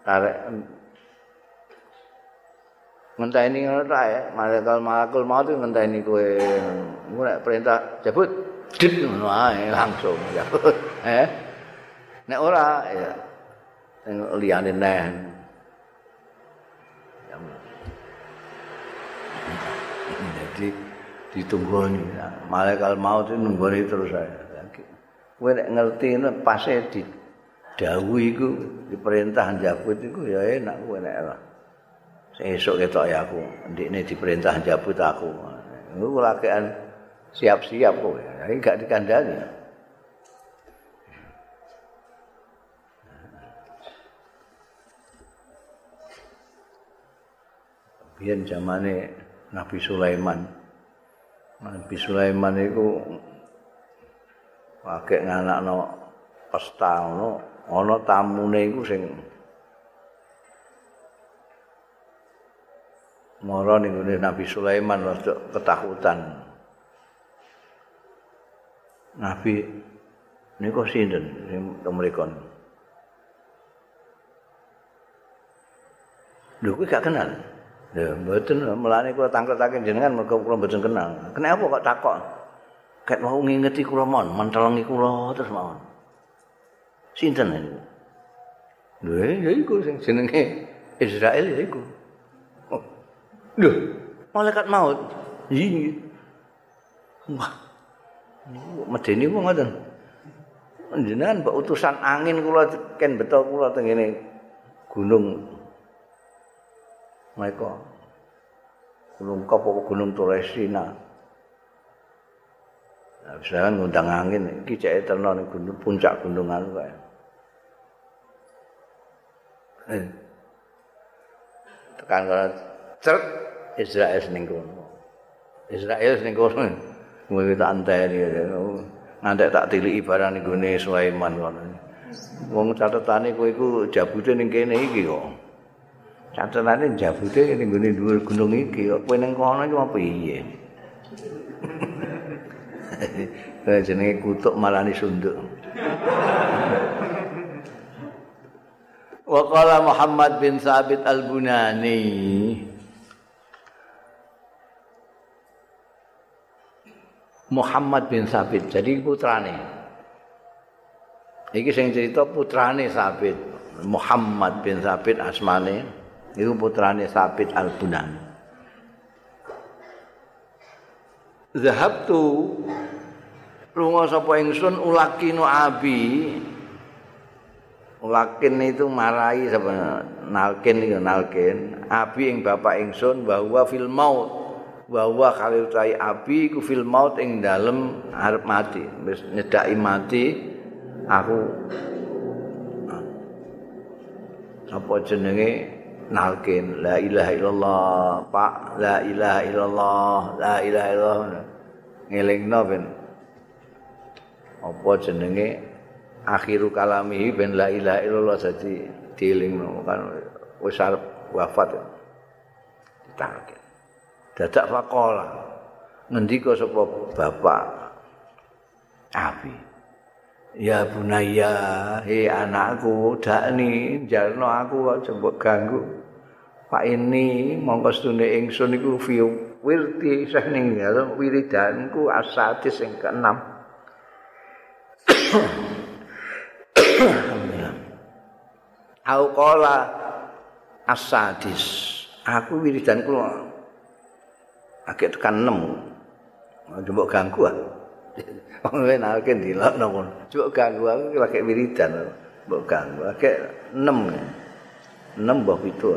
Karek ngenteni ngono ta ya malaikat malakul maut ngenteni kowe nek perintah jabut dit ngono ae langsung jabut eh nek ora ya liyane neh jadi ditunggu malaikat maut itu nunggoni terus saya kowe nek ngerti pas di dawuh iku diperintah jabut iku ya enak kowe nek Esok ketok ya aku, ndikne diperintah jabut aku. Iku lakean siap-siap kowe. Iki gak dikandani. Biyen zamane Nabi Sulaiman. Nabi Sulaiman iku pakai nganakno pesta ngono, ana tamune iku sing mara ning Nabi Sulaiman rada ketakutan. Nabi niku sinten sing mriku? Lho kuwi gak kenal. Ya mboten melane kula tangketaken jenengan mergo kula mboten kenal. Kenapa kok takok? Ket mau ngingeti kula mon, mentelengi kula terus mawon. Sinten niku? Lho ya iku sing jenenge Israel ya iku. Loh, malaikat maut. Iya. Wah. Medeni kok ngoten. Jenengan utusan angin kula ken beto kula teng gunung mereka gunung kapo gunung Turesina nah, kan ngundang angin iki cek ning gunung puncak gunung anu kae eh. tekan kalau cert Israel ning kono. Israel ning kono. Kuwi tak anteni ngantek tak tiliki barang ning gone Sulaiman kono. Wong catetane kowe iku jabute ning kene iki kok. Catetane jabute ning gone dhuwur gunung iki kok kowe ning kono iki apa piye? Kayak jenenge kutuk malani sunduk. Wa Muhammad bin Sabit Al-Bunani Muhammad bin Sabit jadi putrane iki sing cerita putrane Sabit Muhammad bin Sabit asmane itu putrane Sabit Al-Bunani. Zahabtu lunga sapa ingsun ulakinu abi. Ulakin itu marai sapa nalkin itu nalkin. Abi ing bapak ingsun bahwa fil maut. Bahwa kali utai abi ku fil maut ing dalem arep mati. Wis nyedaki mati aku apa jenenge nalkin la ilaha illallah pak la ilaha illallah la ilaha illallah. Ngelingno ben. Apa jenenge? Akhiru kalamihi ben la ilaha illallah dadi dielingno. Kan wis arep wafat. Ditarke dadak faqala ngendika sapa bapak? Abi. Ya bunaya he anakku dakni jarno aku aja mbok ganggu Pak ini mongko stune ingsun iku fi wirti sing ning wiridanku asatis sing keenam Au qala asadis. Aku wiridan kula agek tekan 6. Mbok ganggu ah. Wong nek nalke dilokno pun. Mbok ganggu aku lagi wiridan. Mbok ganggu agek 6. 6 mbok itu.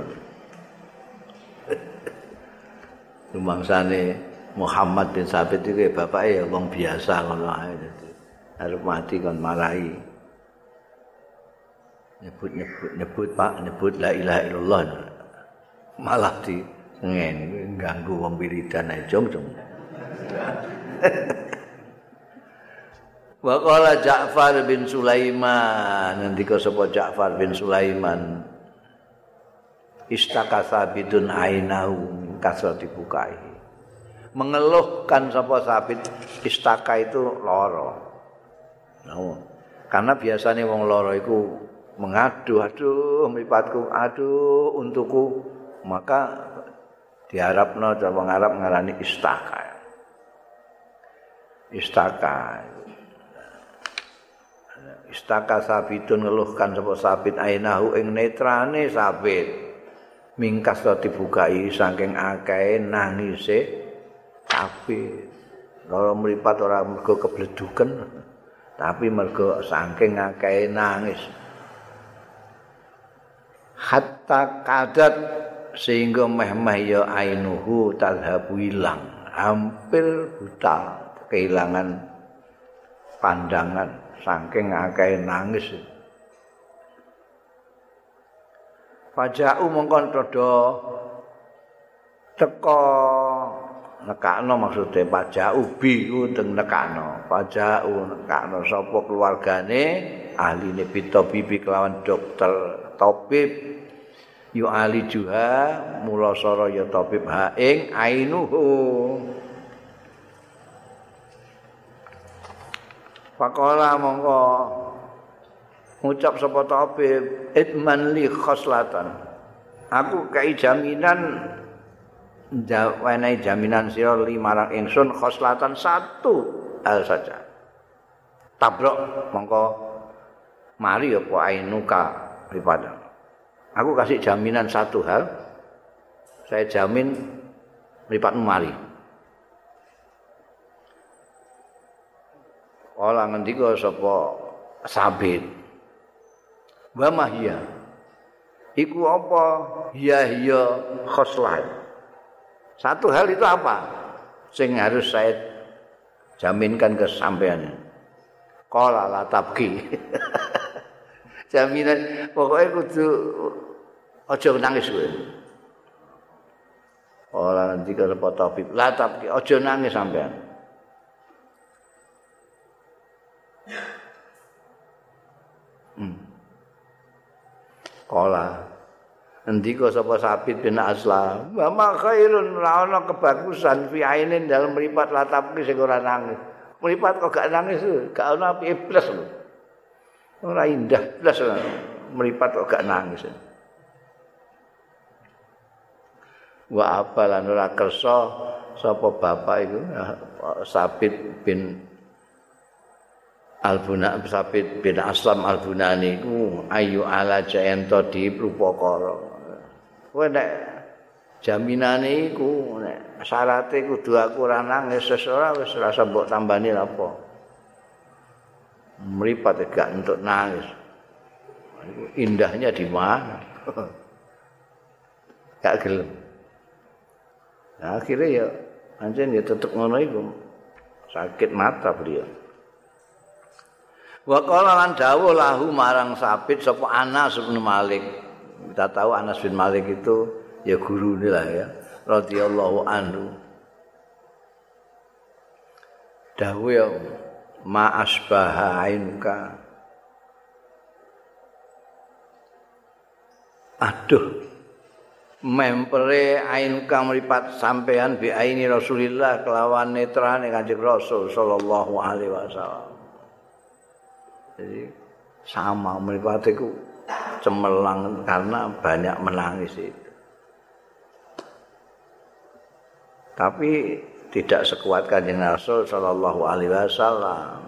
Rumangsane Muhammad bin Sabit itu bapaknya ya wong biasa ngono ae. Arep mati kon marahi. nyebut nyebut nyebut pak nyebut la ilaha illallah. Malah di ngen ganggu wong jom Wa qala Ja'far bin Sulaiman. Ngendika sapa Ja'far bin Sulaiman? Istakasa bidun ainahu kasrati bukai mengeluhkan sapa sabit istaka itu loro no. karena biasanya wong loro itu mengadu aduh mripatku aduh untukku. Maka diharapno cara wong Arab ngarani istaka. Istaka. Istaka sabitun ngeluhkan sapa sabit ainahu ing netrane sabit mingkas to dibukai saking akeh nangise sabit kalau mripat ora mergo kebleduken tapi mergo saking akeh nangis. Hatta kadat sehingga meh-meh ya ainuhu tadhabu hilang. Hampir buta kehilangan pandangan saking akeh nangis Faja'u mongkon todo teko nekakno maksudnya paja'u bi teng nekakno. Paja'u nekakno sapa keluargane ahli ne bibi kelawan dokter tabib yu ali juha mulasara ya tabib ha ing ainuhu. Pakola mongko ngucap sapa tabib idman li khoslatan aku kai jaminan jawane jaminan sira limarang ingsun khoslatan satu hal saja tabrok mongko mari apa ainuka ibadah. Aku kasih jaminan satu hal. Saya jamin lipat mari. Ola ngendika sapa sabit. Wa mahia. Iku apa? Ya ya khoslah. Satu hal itu apa? Sing harus saya jaminkan ke sampean. Qala la tabki. jaminan pokoknya kudu aja nangis kowe ora nanti kalau po topik latap aja nangis sampean Kala Ndika sapa Sabit bin Aslam, "Wa ma khairun ra ana kebagusan fi ainin dalam mripat latap ki sing ora nangis." Mripat kok gak nangis, gak ana piye plus ora indah blas meripat kok gak nangis. Wa apa lan ora kersa sapa bapak iku Sabit bin Albuna Sabit bin Aslam Albunani iku ayu ala jaento di Rupakara. Kowe nek jaminane iku nek syaraté kudu aku ora nangis ora wis rasa mbok tambani apa. Mripat gak untuk nangis. Indahnya di mana? gak gelem. Nah, akhirnya ya anjen ya tetep ngono iku. Sakit mata beliau. Wa qala lan dawuh lahu marang Sabit sapa Anas bin Malik. Kita tahu Anas bin Malik itu ya guru ini lah ya radhiyallahu anhu. Dawuh ya ma asbaha ainuka aduh mempere ainuka mripat sampean bi aini Rasulillah kelawan netrane Kanjeng Rasul sallallahu alaihi wasallam jadi sama mripat iku cemerlang karena banyak menangis itu. Tapi tidak sekuat kanjeng Rasul Shallallahu Alaihi Wasallam.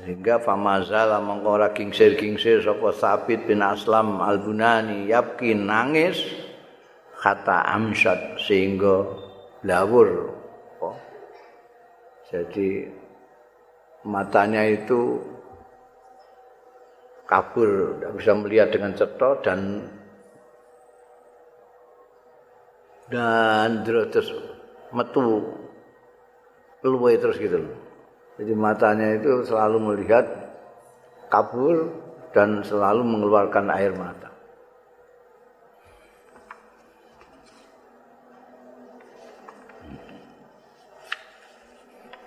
Sehingga famazala mengkora kingsir kingsir sopo sabit bin Aslam al Bunani yapkin nangis? Kata amsat sehingga lawur. Oh. jadi matanya itu kabur tidak bisa melihat dengan ceto dan dan terus metu luwe terus gitu. Jadi matanya itu selalu melihat kabur dan selalu mengeluarkan air mata.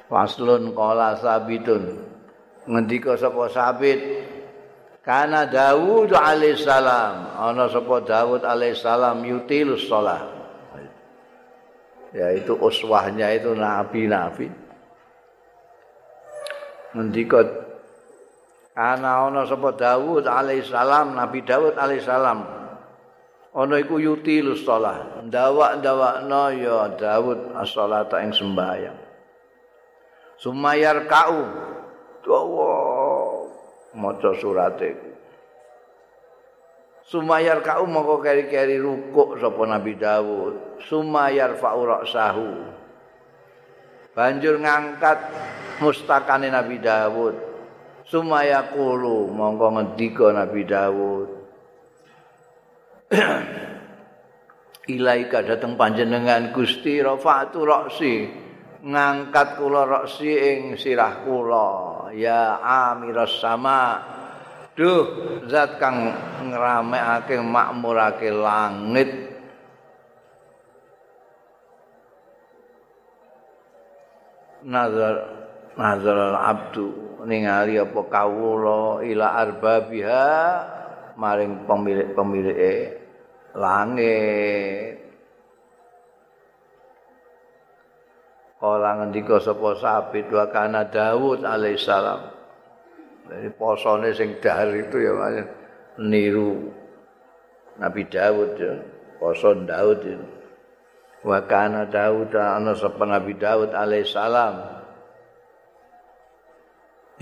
Faslun qala sabitun ngendika sapa sabit kana Daud alaihissalam ana sapa Daud alaihissalam yutilus shalah yaitu uswahnya itu nabi-nabi. Ngendika ana ana sapa Daud alaihissalam, Nabi Daud alaihissalam. Ana iku yutil shalah, ndawak-ndawakno ya Daud as-shalata ing sembahyang. Sumayar kau dawa maca surat iku. Sumayar kau mongko keri-keri rukuk sapa Nabi Dawud. Sumayar fa'ura sahu. Banjur ngangkat mustakane Nabi Dawud. Sumaya kulu mongko ngendika Nabi Dawud. Ilaika dateng panjenengan Gusti rafa'tu ra'si. Ngangkat kula ra'si ing sirah kula. Ya amiras sama' Duh, zat kang ngramekake makmurake langit. Nazar nazar abdu ningali apa kawula ila arbabiha maring pemilik-pemilike langit. Kala ngendika sapa sabit wa kana Daud alaihissalam. Jadi posone sing dahar itu ya niru Nabi Daud ya. Poso Daud ya. Wa kana Daud ana sapa Nabi Daud alaihissalam.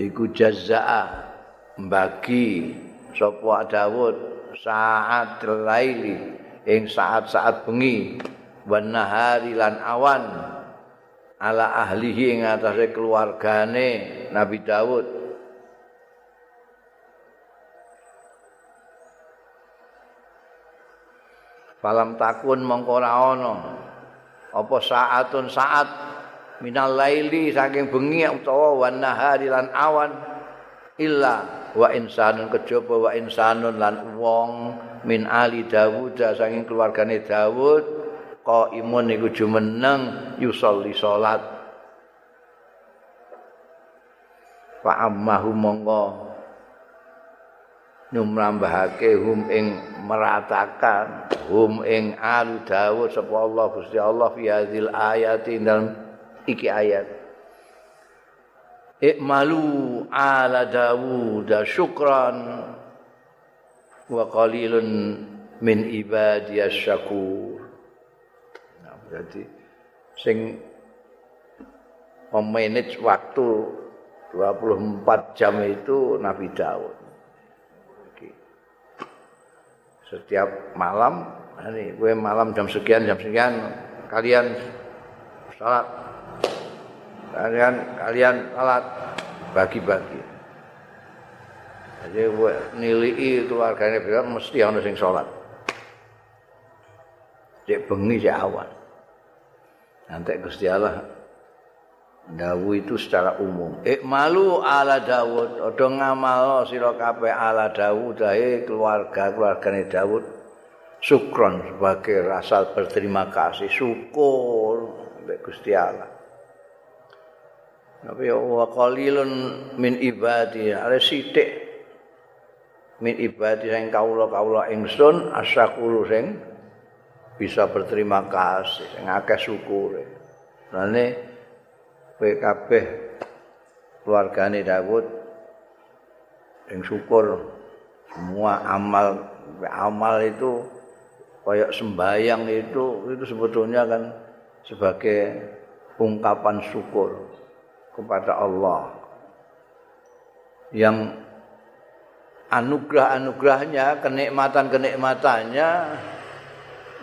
Iku jazaa mbagi sapa Daud saat laili ing saat-saat bengi wan nahari lan awan ala ahlihi ing atase keluargane Nabi Daud Falam takun mongko ora ana. Apa saatun saat minal laili saking bengi utawa wan nahari lan awan illa wa insanun kejaba wa insanun lan wong min ali Dawud saking keluargane Dawud qaimun iku jumeneng yusolli salat fa ammahu mongko numrambahake hum ing meratakan hum ing alu Dawud sapa Allah Gusti Allah fi hadzal ayati dalam iki ayat. Ikmalu ala Dawud syukran wa qalilun min ibadiyas syakur berarti sing memanage waktu 24 jam itu Nabi Daud setiap malam ini gue malam jam sekian jam sekian kalian salat kalian kalian salat bagi-bagi. Jadi nilai keluarganya bilang mesti ada sing sholat. Cek bengi cek awan. Nanti Gusti Allah Dawu itu secara umum. Ikmalu ala Dawud. Odo ngamal sira kabeh ala Dawud dahe keluarga keluargane Dawud. Sukron sebagai rasa berterima kasih, syukur Gusti Allah. Tapi wa qalilun min ibadi, ada sithik min ibadi sing kawula-kawula ingsun asyakuru sing bisa berterima kasih, sing akeh syukure. Lane kabeh keluargane Daud sing syukur semua amal amal itu kayak sembayang itu itu sebetulnya kan sebagai ungkapan syukur kepada Allah yang anugerah-anugerahnya, kenikmatan-kenikmatannya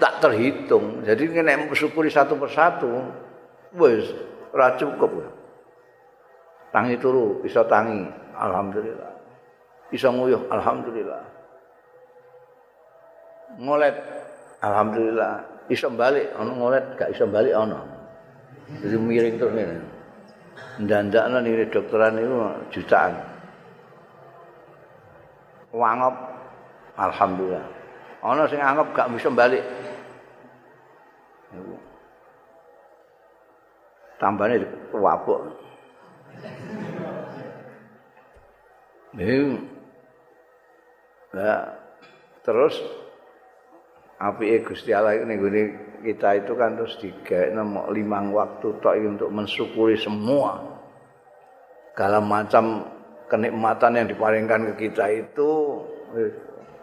tak terhitung. Jadi kena bersyukuri satu persatu, wes ora cukup. Tangi turu, bisa tangi, alhamdulillah. Bisa nguyuh, alhamdulillah. Ngolet, alhamdulillah. Bisa balik, ono ngolet, gak bisa balik ono. Jadi miring terus ini. ndandakno nire dokteran itu jutaan. Wangop alhamdulillah. Ana sing anggap gak bisa balik. Tambahnya wabuk. Ini nah, terus api Gusti Allah ini kita itu kan terus tiga mau limang waktu tok untuk mensyukuri semua segala macam kenikmatan yang diparingkan ke kita itu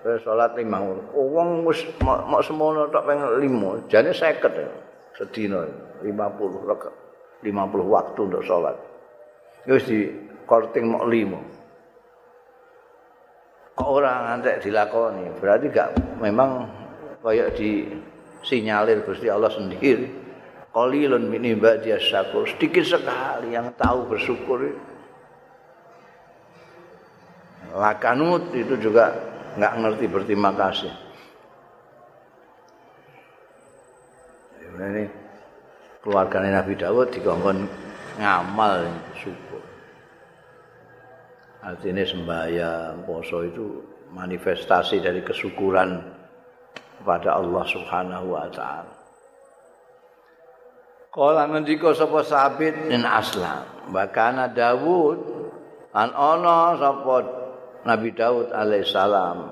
eh, sholat limang uang mus mau semua tok pengen limo jadi seket ya sedino lima puluh lima puluh waktu untuk sholat terus di korting mau limo kok orang nanti dilakoni berarti gak memang kayak di sinyalir Gusti Allah sendiri. Qalilun min ibadiyas syakur. Sedikit sekali yang tahu bersyukur. Lakanut itu juga nggak ngerti berterima kasih. Ini keluarga Nabi Dawud dikongkon ngamal syukur. Artinya sembahyang, poso itu manifestasi dari kesyukuran kepada Allah Subhanahu wa taala. Kala ngendika sapa sabit in aslam, bakana Daud an ana sapa Nabi Daud alaihissalam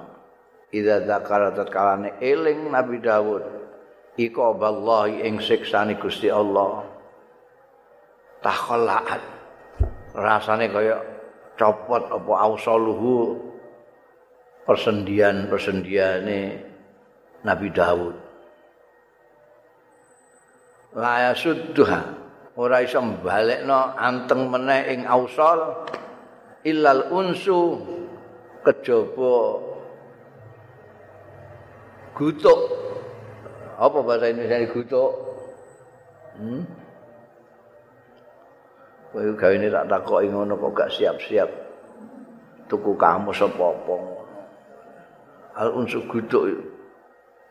idza zakara tatkalane eling Nabi Daud iku ballahi ing siksane Gusti Allah takhallaat rasane kaya copot apa ausaluhu persendian-persendiane Nabi Daud. Laya sudduha ora iso mbalekno anteng meneh ing ausol illal unsu kejaba gutuk apa bahasa Indonesia ini gutuk hmm? Kowe gawe ini tak takoki ngono kok gak siap-siap tuku kamu sapa-apa. Al unsu gutuk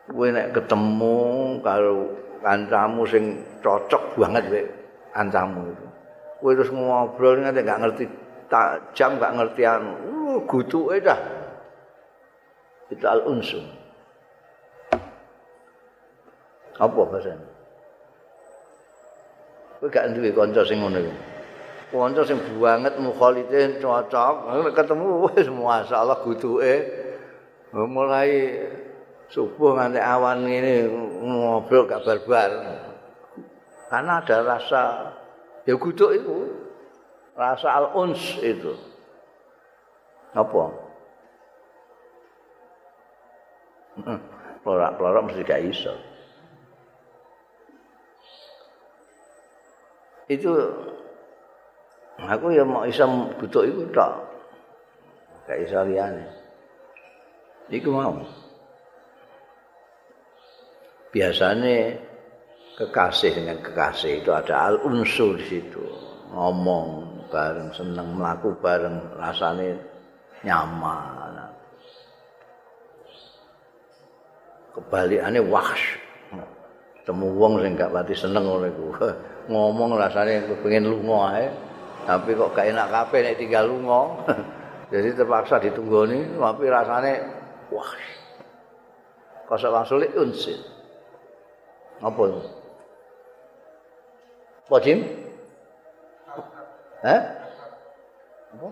kowe nek ketemu karo kancamu sing cocok banget kowe kancamu itu. Kowe terus ngobrol nganti gak ngerti tak jam gak ngerti anu. Gutuke dah. Itu al unsum. Apa bahasanya? Kowe gak duwe kanca sing ngono iku. Kanca sing banget mukhalite cocok, ketemu wis masyaallah gutuke mulai subuh nganti awan ini ngobrol gak barbar karena ada rasa ya guduk itu rasa al-uns itu. Apa? Plorak-plorak mesti gak iso. Itu aku ya mau iso butuh itu tok. Gak iso liyane. Iku mau. Biasanya kekasih dengan kekasih itu ada al-unsur di situ. Ngomong bareng, seneng melaku bareng, rasanya nyaman. Kebalikannya wahs. Temu wong sing gak pati seneng oleh Ngomong rasanya pengen lunga ae. Tapi kok gak enak kabeh nek tinggal lunga. Jadi terpaksa ditunggoni, tapi rasanya wah. Kosok langsung unsin. Apa itu? Apa? Hah? Apa?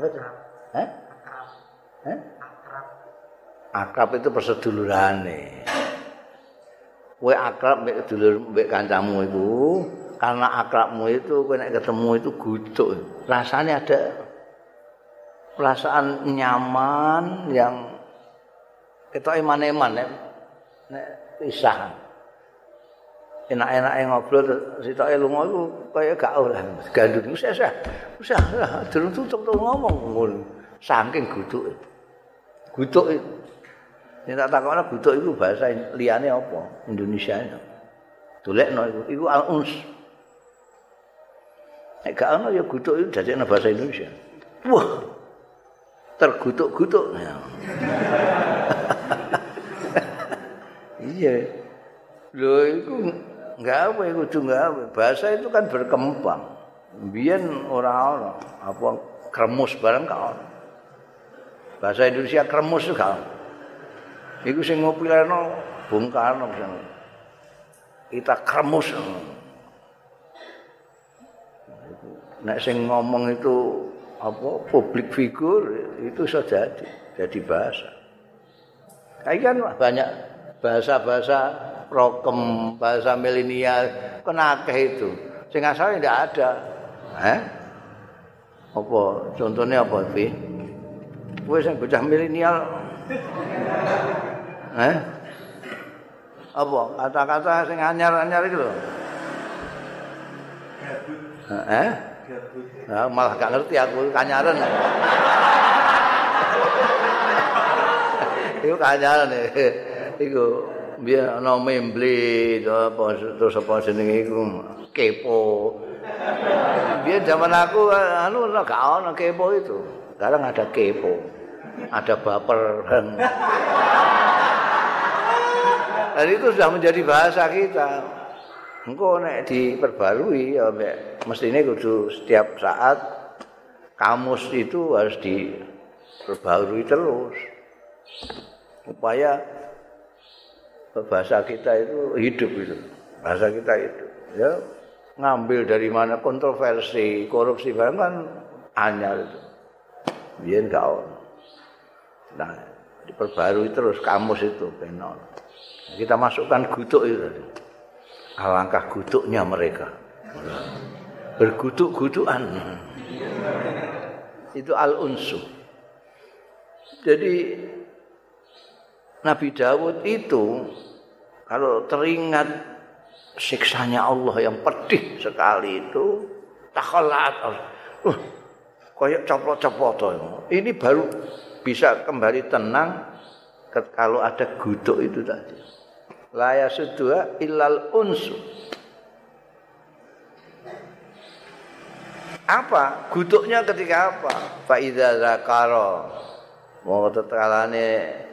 Hah? Hah? Akrab itu perseduluran nih. Kowe akrab mbek dulur mbek kancamu itu, karena akrabmu itu kowe nek ketemu itu gutuk. Rasanya ada perasaan nyaman yang ketok eman-eman nek nek pisah. Enak-enak ngobrol sitoke lunga iku kaya gak oleh gandung wis usah. Usah, durung tutup tuh ngomong ngono. Saking gutuk. Gutuk itu. Nek tak takokno gutuk iku bahasa liyane apa? Indonesia. Dolekno iku iku al-uns. Nek gak ono ya gutuk itu dadekno bahasa Indonesia. Wah. Tergutuk-gutuk. iya. Lho iku iku kudu apa. Bahasa itu kan berkembang. Biyen ora ono apa kremus bareng kau. Bahasa Indonesia kremus juga. Iku sing ngopilano Bung Karno Kita kremus. Nek sing ngomong itu apa publik figur itu sudah jadi jadi bahasa. Kayak kan banyak bahasa-bahasa prokem, bahasa milenial kenakeh itu. Sing asalnya tidak ada. Eh? Apa contohnya apa, Fi? Kowe sing bocah milenial Eh? Apa kata-kata sing anyar-anyar itu lho? Eh? Nah, malah gak ngerti aku kanyaran. Iku kanyaran iku biar ana membli apa terus apa jenenge iku kepo. Biar zaman aku anu gak ana kepo itu. Sekarang ada kepo. Ada baper. Dan itu sudah menjadi bahasa kita. Engko nek diperbarui ya mestine kudu setiap saat kamus itu harus diperbarui terus. Supaya bahasa kita itu hidup itu. Bahasa kita itu ya ngambil dari mana kontroversi, korupsi barang kan anyar itu. Biar kau. Nah, diperbarui terus kamus itu penol. Kita masukkan gutuk itu. Alangkah gutuknya mereka. Bergutuk-gutukan. Itu al-unsu. Jadi Nabi Dawud itu kalau teringat siksanya Allah yang pedih sekali itu takhalat. Uh, kayak copot-copot Ini baru bisa kembali tenang kalau ada guduk itu tadi. Laya sudua ilal unsu. Apa? Guduknya ketika apa? Faidah zakaro. Mau tetalane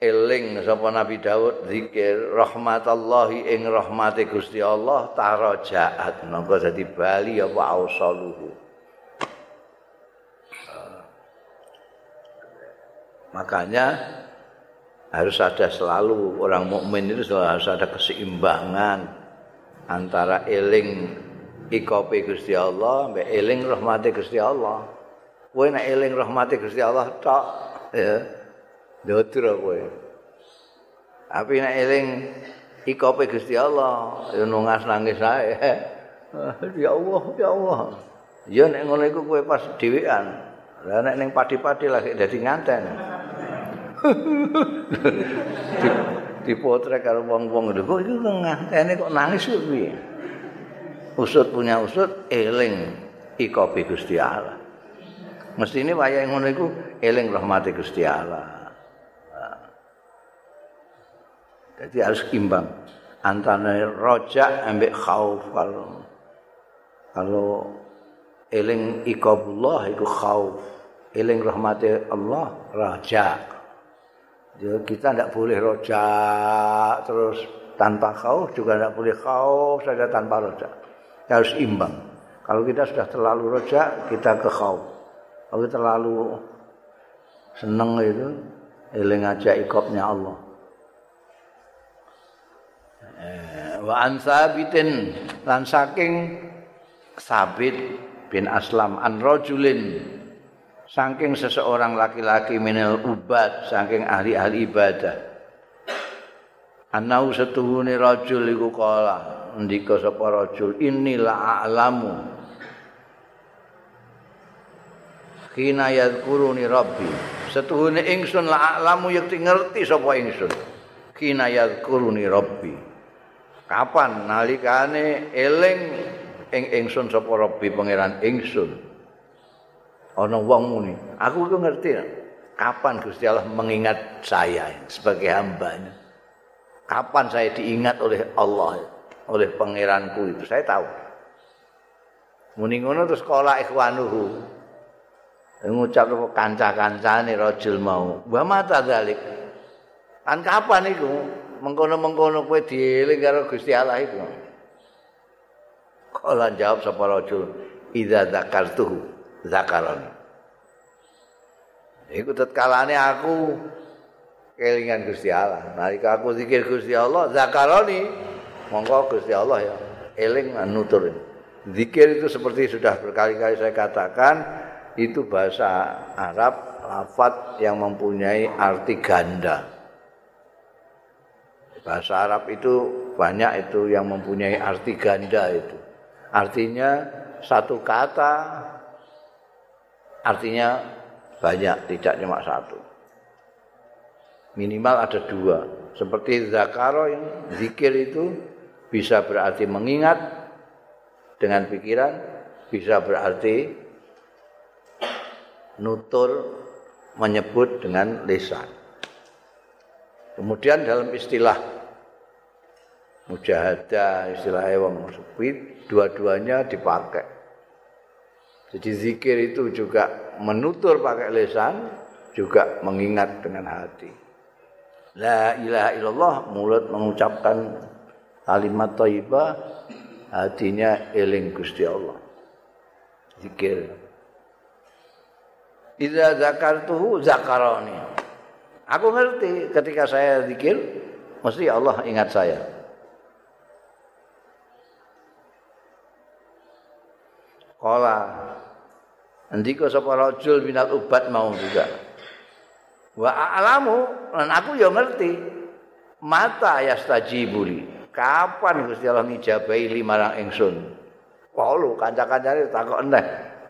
eling sapa Nabi Daud zikir rahmatallahi ing rahmate Gusti Allah tarajaat. Monggo dadi bali apa ausaluhu. Makanya harus ada selalu orang mukmin itu selalu harus ada keseimbangan antara eling ikope Gusti Allah mbek eling rahmate Gusti Allah. Kowe nek eling rahmate Gusti Allah tok ya dodur kowe. Tapi nek eling ikope Gusti Allah ya nungas nangis ae. Ya Allah ya Allah. Ya nek ngono iku kowe pas dhewean lah nek ning padi-padi lagi dadi nganten. Dipotrek karo wong-wong. Lho kok iku ngantene kok nangis kok piye? Usut punya usut eling ikope Gusti Allah. Mesti ini wayahe ngono iku eling rahmati Gusti Allah Jadi harus imbang. Antara roja ambek khauf kalau kalau eling ikabullah itu khauf. Eling rahmati Allah raja jadi kita tidak boleh roja terus tanpa khauf juga tidak boleh khauf saja tanpa roja harus imbang. Kalau kita sudah terlalu roja kita ke khauf. Kalau terlalu seneng itu eling aja ikabnya Allah wa an sabitin lan saking sabit bin aslam an rajulin saking seseorang laki-laki minal ubat saking ahli-ahli ibadah. Anau setuhune rajul iku kala ndika sapa rajul inilah a'lamu kina yadkuruni rabbi. Setuhune ingsun la a'lamu yakti ngerti sapa ingsun. Kina yadkuruni rabbi kapan? Nalikane eling ing ingsun sapa Rabbi pangeran? Ingsun. Ana wong muni. Aku iku ngerti kapan Gusti Allah mengingat saya sebagai hambanya? Kapan saya diingat oleh Allah oleh pangeranku itu? Saya tahu. Muni ngono terus sekolah ikhwanuhu. Ngucap kanca-kancane rajul mau. Wa mata dalik kan kapan iku mengkono-mengkono kowe dieling karo Gusti Allah iku. Kala jawab sapa rajul, "Idza dzakartuhu zakarani." Iku tetkalane aku kelingan Gusti Allah. Nalika aku zikir Gusti Allah, zakarani. Monggo Gusti Allah ya eling nutur. Zikir itu seperti sudah berkali-kali saya katakan, itu bahasa Arab lafaz yang mempunyai arti ganda. Bahasa Arab itu banyak itu yang mempunyai arti ganda itu. Artinya satu kata artinya banyak, tidak cuma satu. Minimal ada dua. Seperti zakaro yang zikir itu bisa berarti mengingat dengan pikiran, bisa berarti nutur menyebut dengan lisan. Kemudian dalam istilah mujahadah, istilah wong sepi, dua-duanya dipakai. Jadi zikir itu juga menutur pakai lisan, juga mengingat dengan hati. La ilaha illallah, mulut mengucapkan kalimat thayyibah, hatinya eling Gusti Allah. Zikir. Idza zakartuhu zakarani. Aku ngerti ketika saya zikir mesti Allah ingat saya. Kala ndika sapa rajul minal ubat mau juga. Wa a'lamu lan aku ya ngerti mata yastajibuli. Kapan Gusti Allah ngijabahi limarang ingsun? Kalau kanca-kancane takok eneh.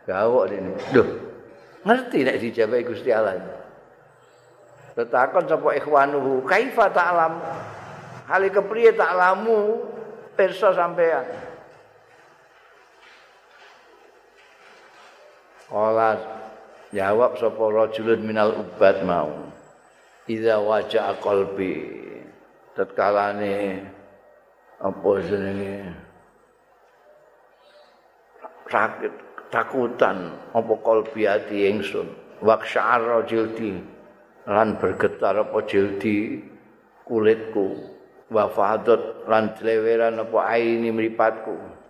Gawok ini. Duh. Ngerti nek dijabahi Gusti Allah. Tetakon sapa ikhwanuhu, kaifa ta'lam? Hal kepriye ta'lamu pirsa sampean? Kala jawab sapa rajulun minal ubat mau. Idza waja'a qalbi. Tatkalane apa jenenge? sakit takutan apa kalbi ati ingsun waqsha'ar rajulti lan bergetar apa jildi kulitku wa fadot lan dleweran apa aini mripatku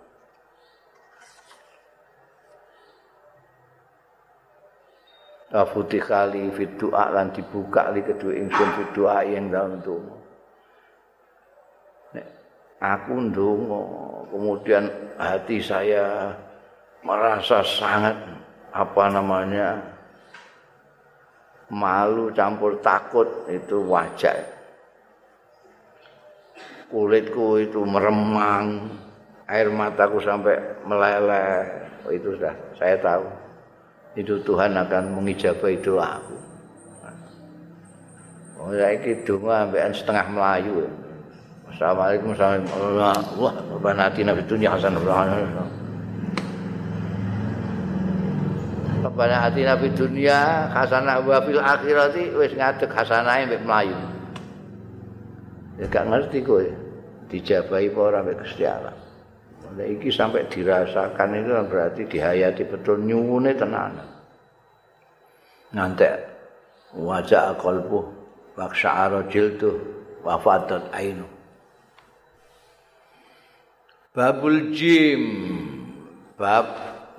Afuti kali fit doa lan dibuka li kedua ingsun fit doa yang dalam. Nek aku ndonga kemudian hati saya merasa sangat apa namanya malu campur takut itu wajar. kulitku itu meremang, air mataku sampai meleleh. Oh, itu sudah saya tahu. Itu Tuhan akan mengijabah itu aku. Oh, ya iki donga ambekan setengah Melayu. Assalamualaikum warahmatullahi Wah, Bapak Nati Nabi Dunia Hasan Rabbana atina fid dunya hasanah wa fil akhirati wis ngadeg hasanahe mbek Melayu. Ya gak ngerti kowe. Dijabahi apa ora mbek Gusti Allah. Nah, iki sampai dirasakan itu berarti dihayati betul nyuwune tenan. Ngantek wajah qalbu wa sya'ara jildu wa fadat ainu. Babul jim bab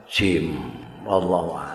jim wallahu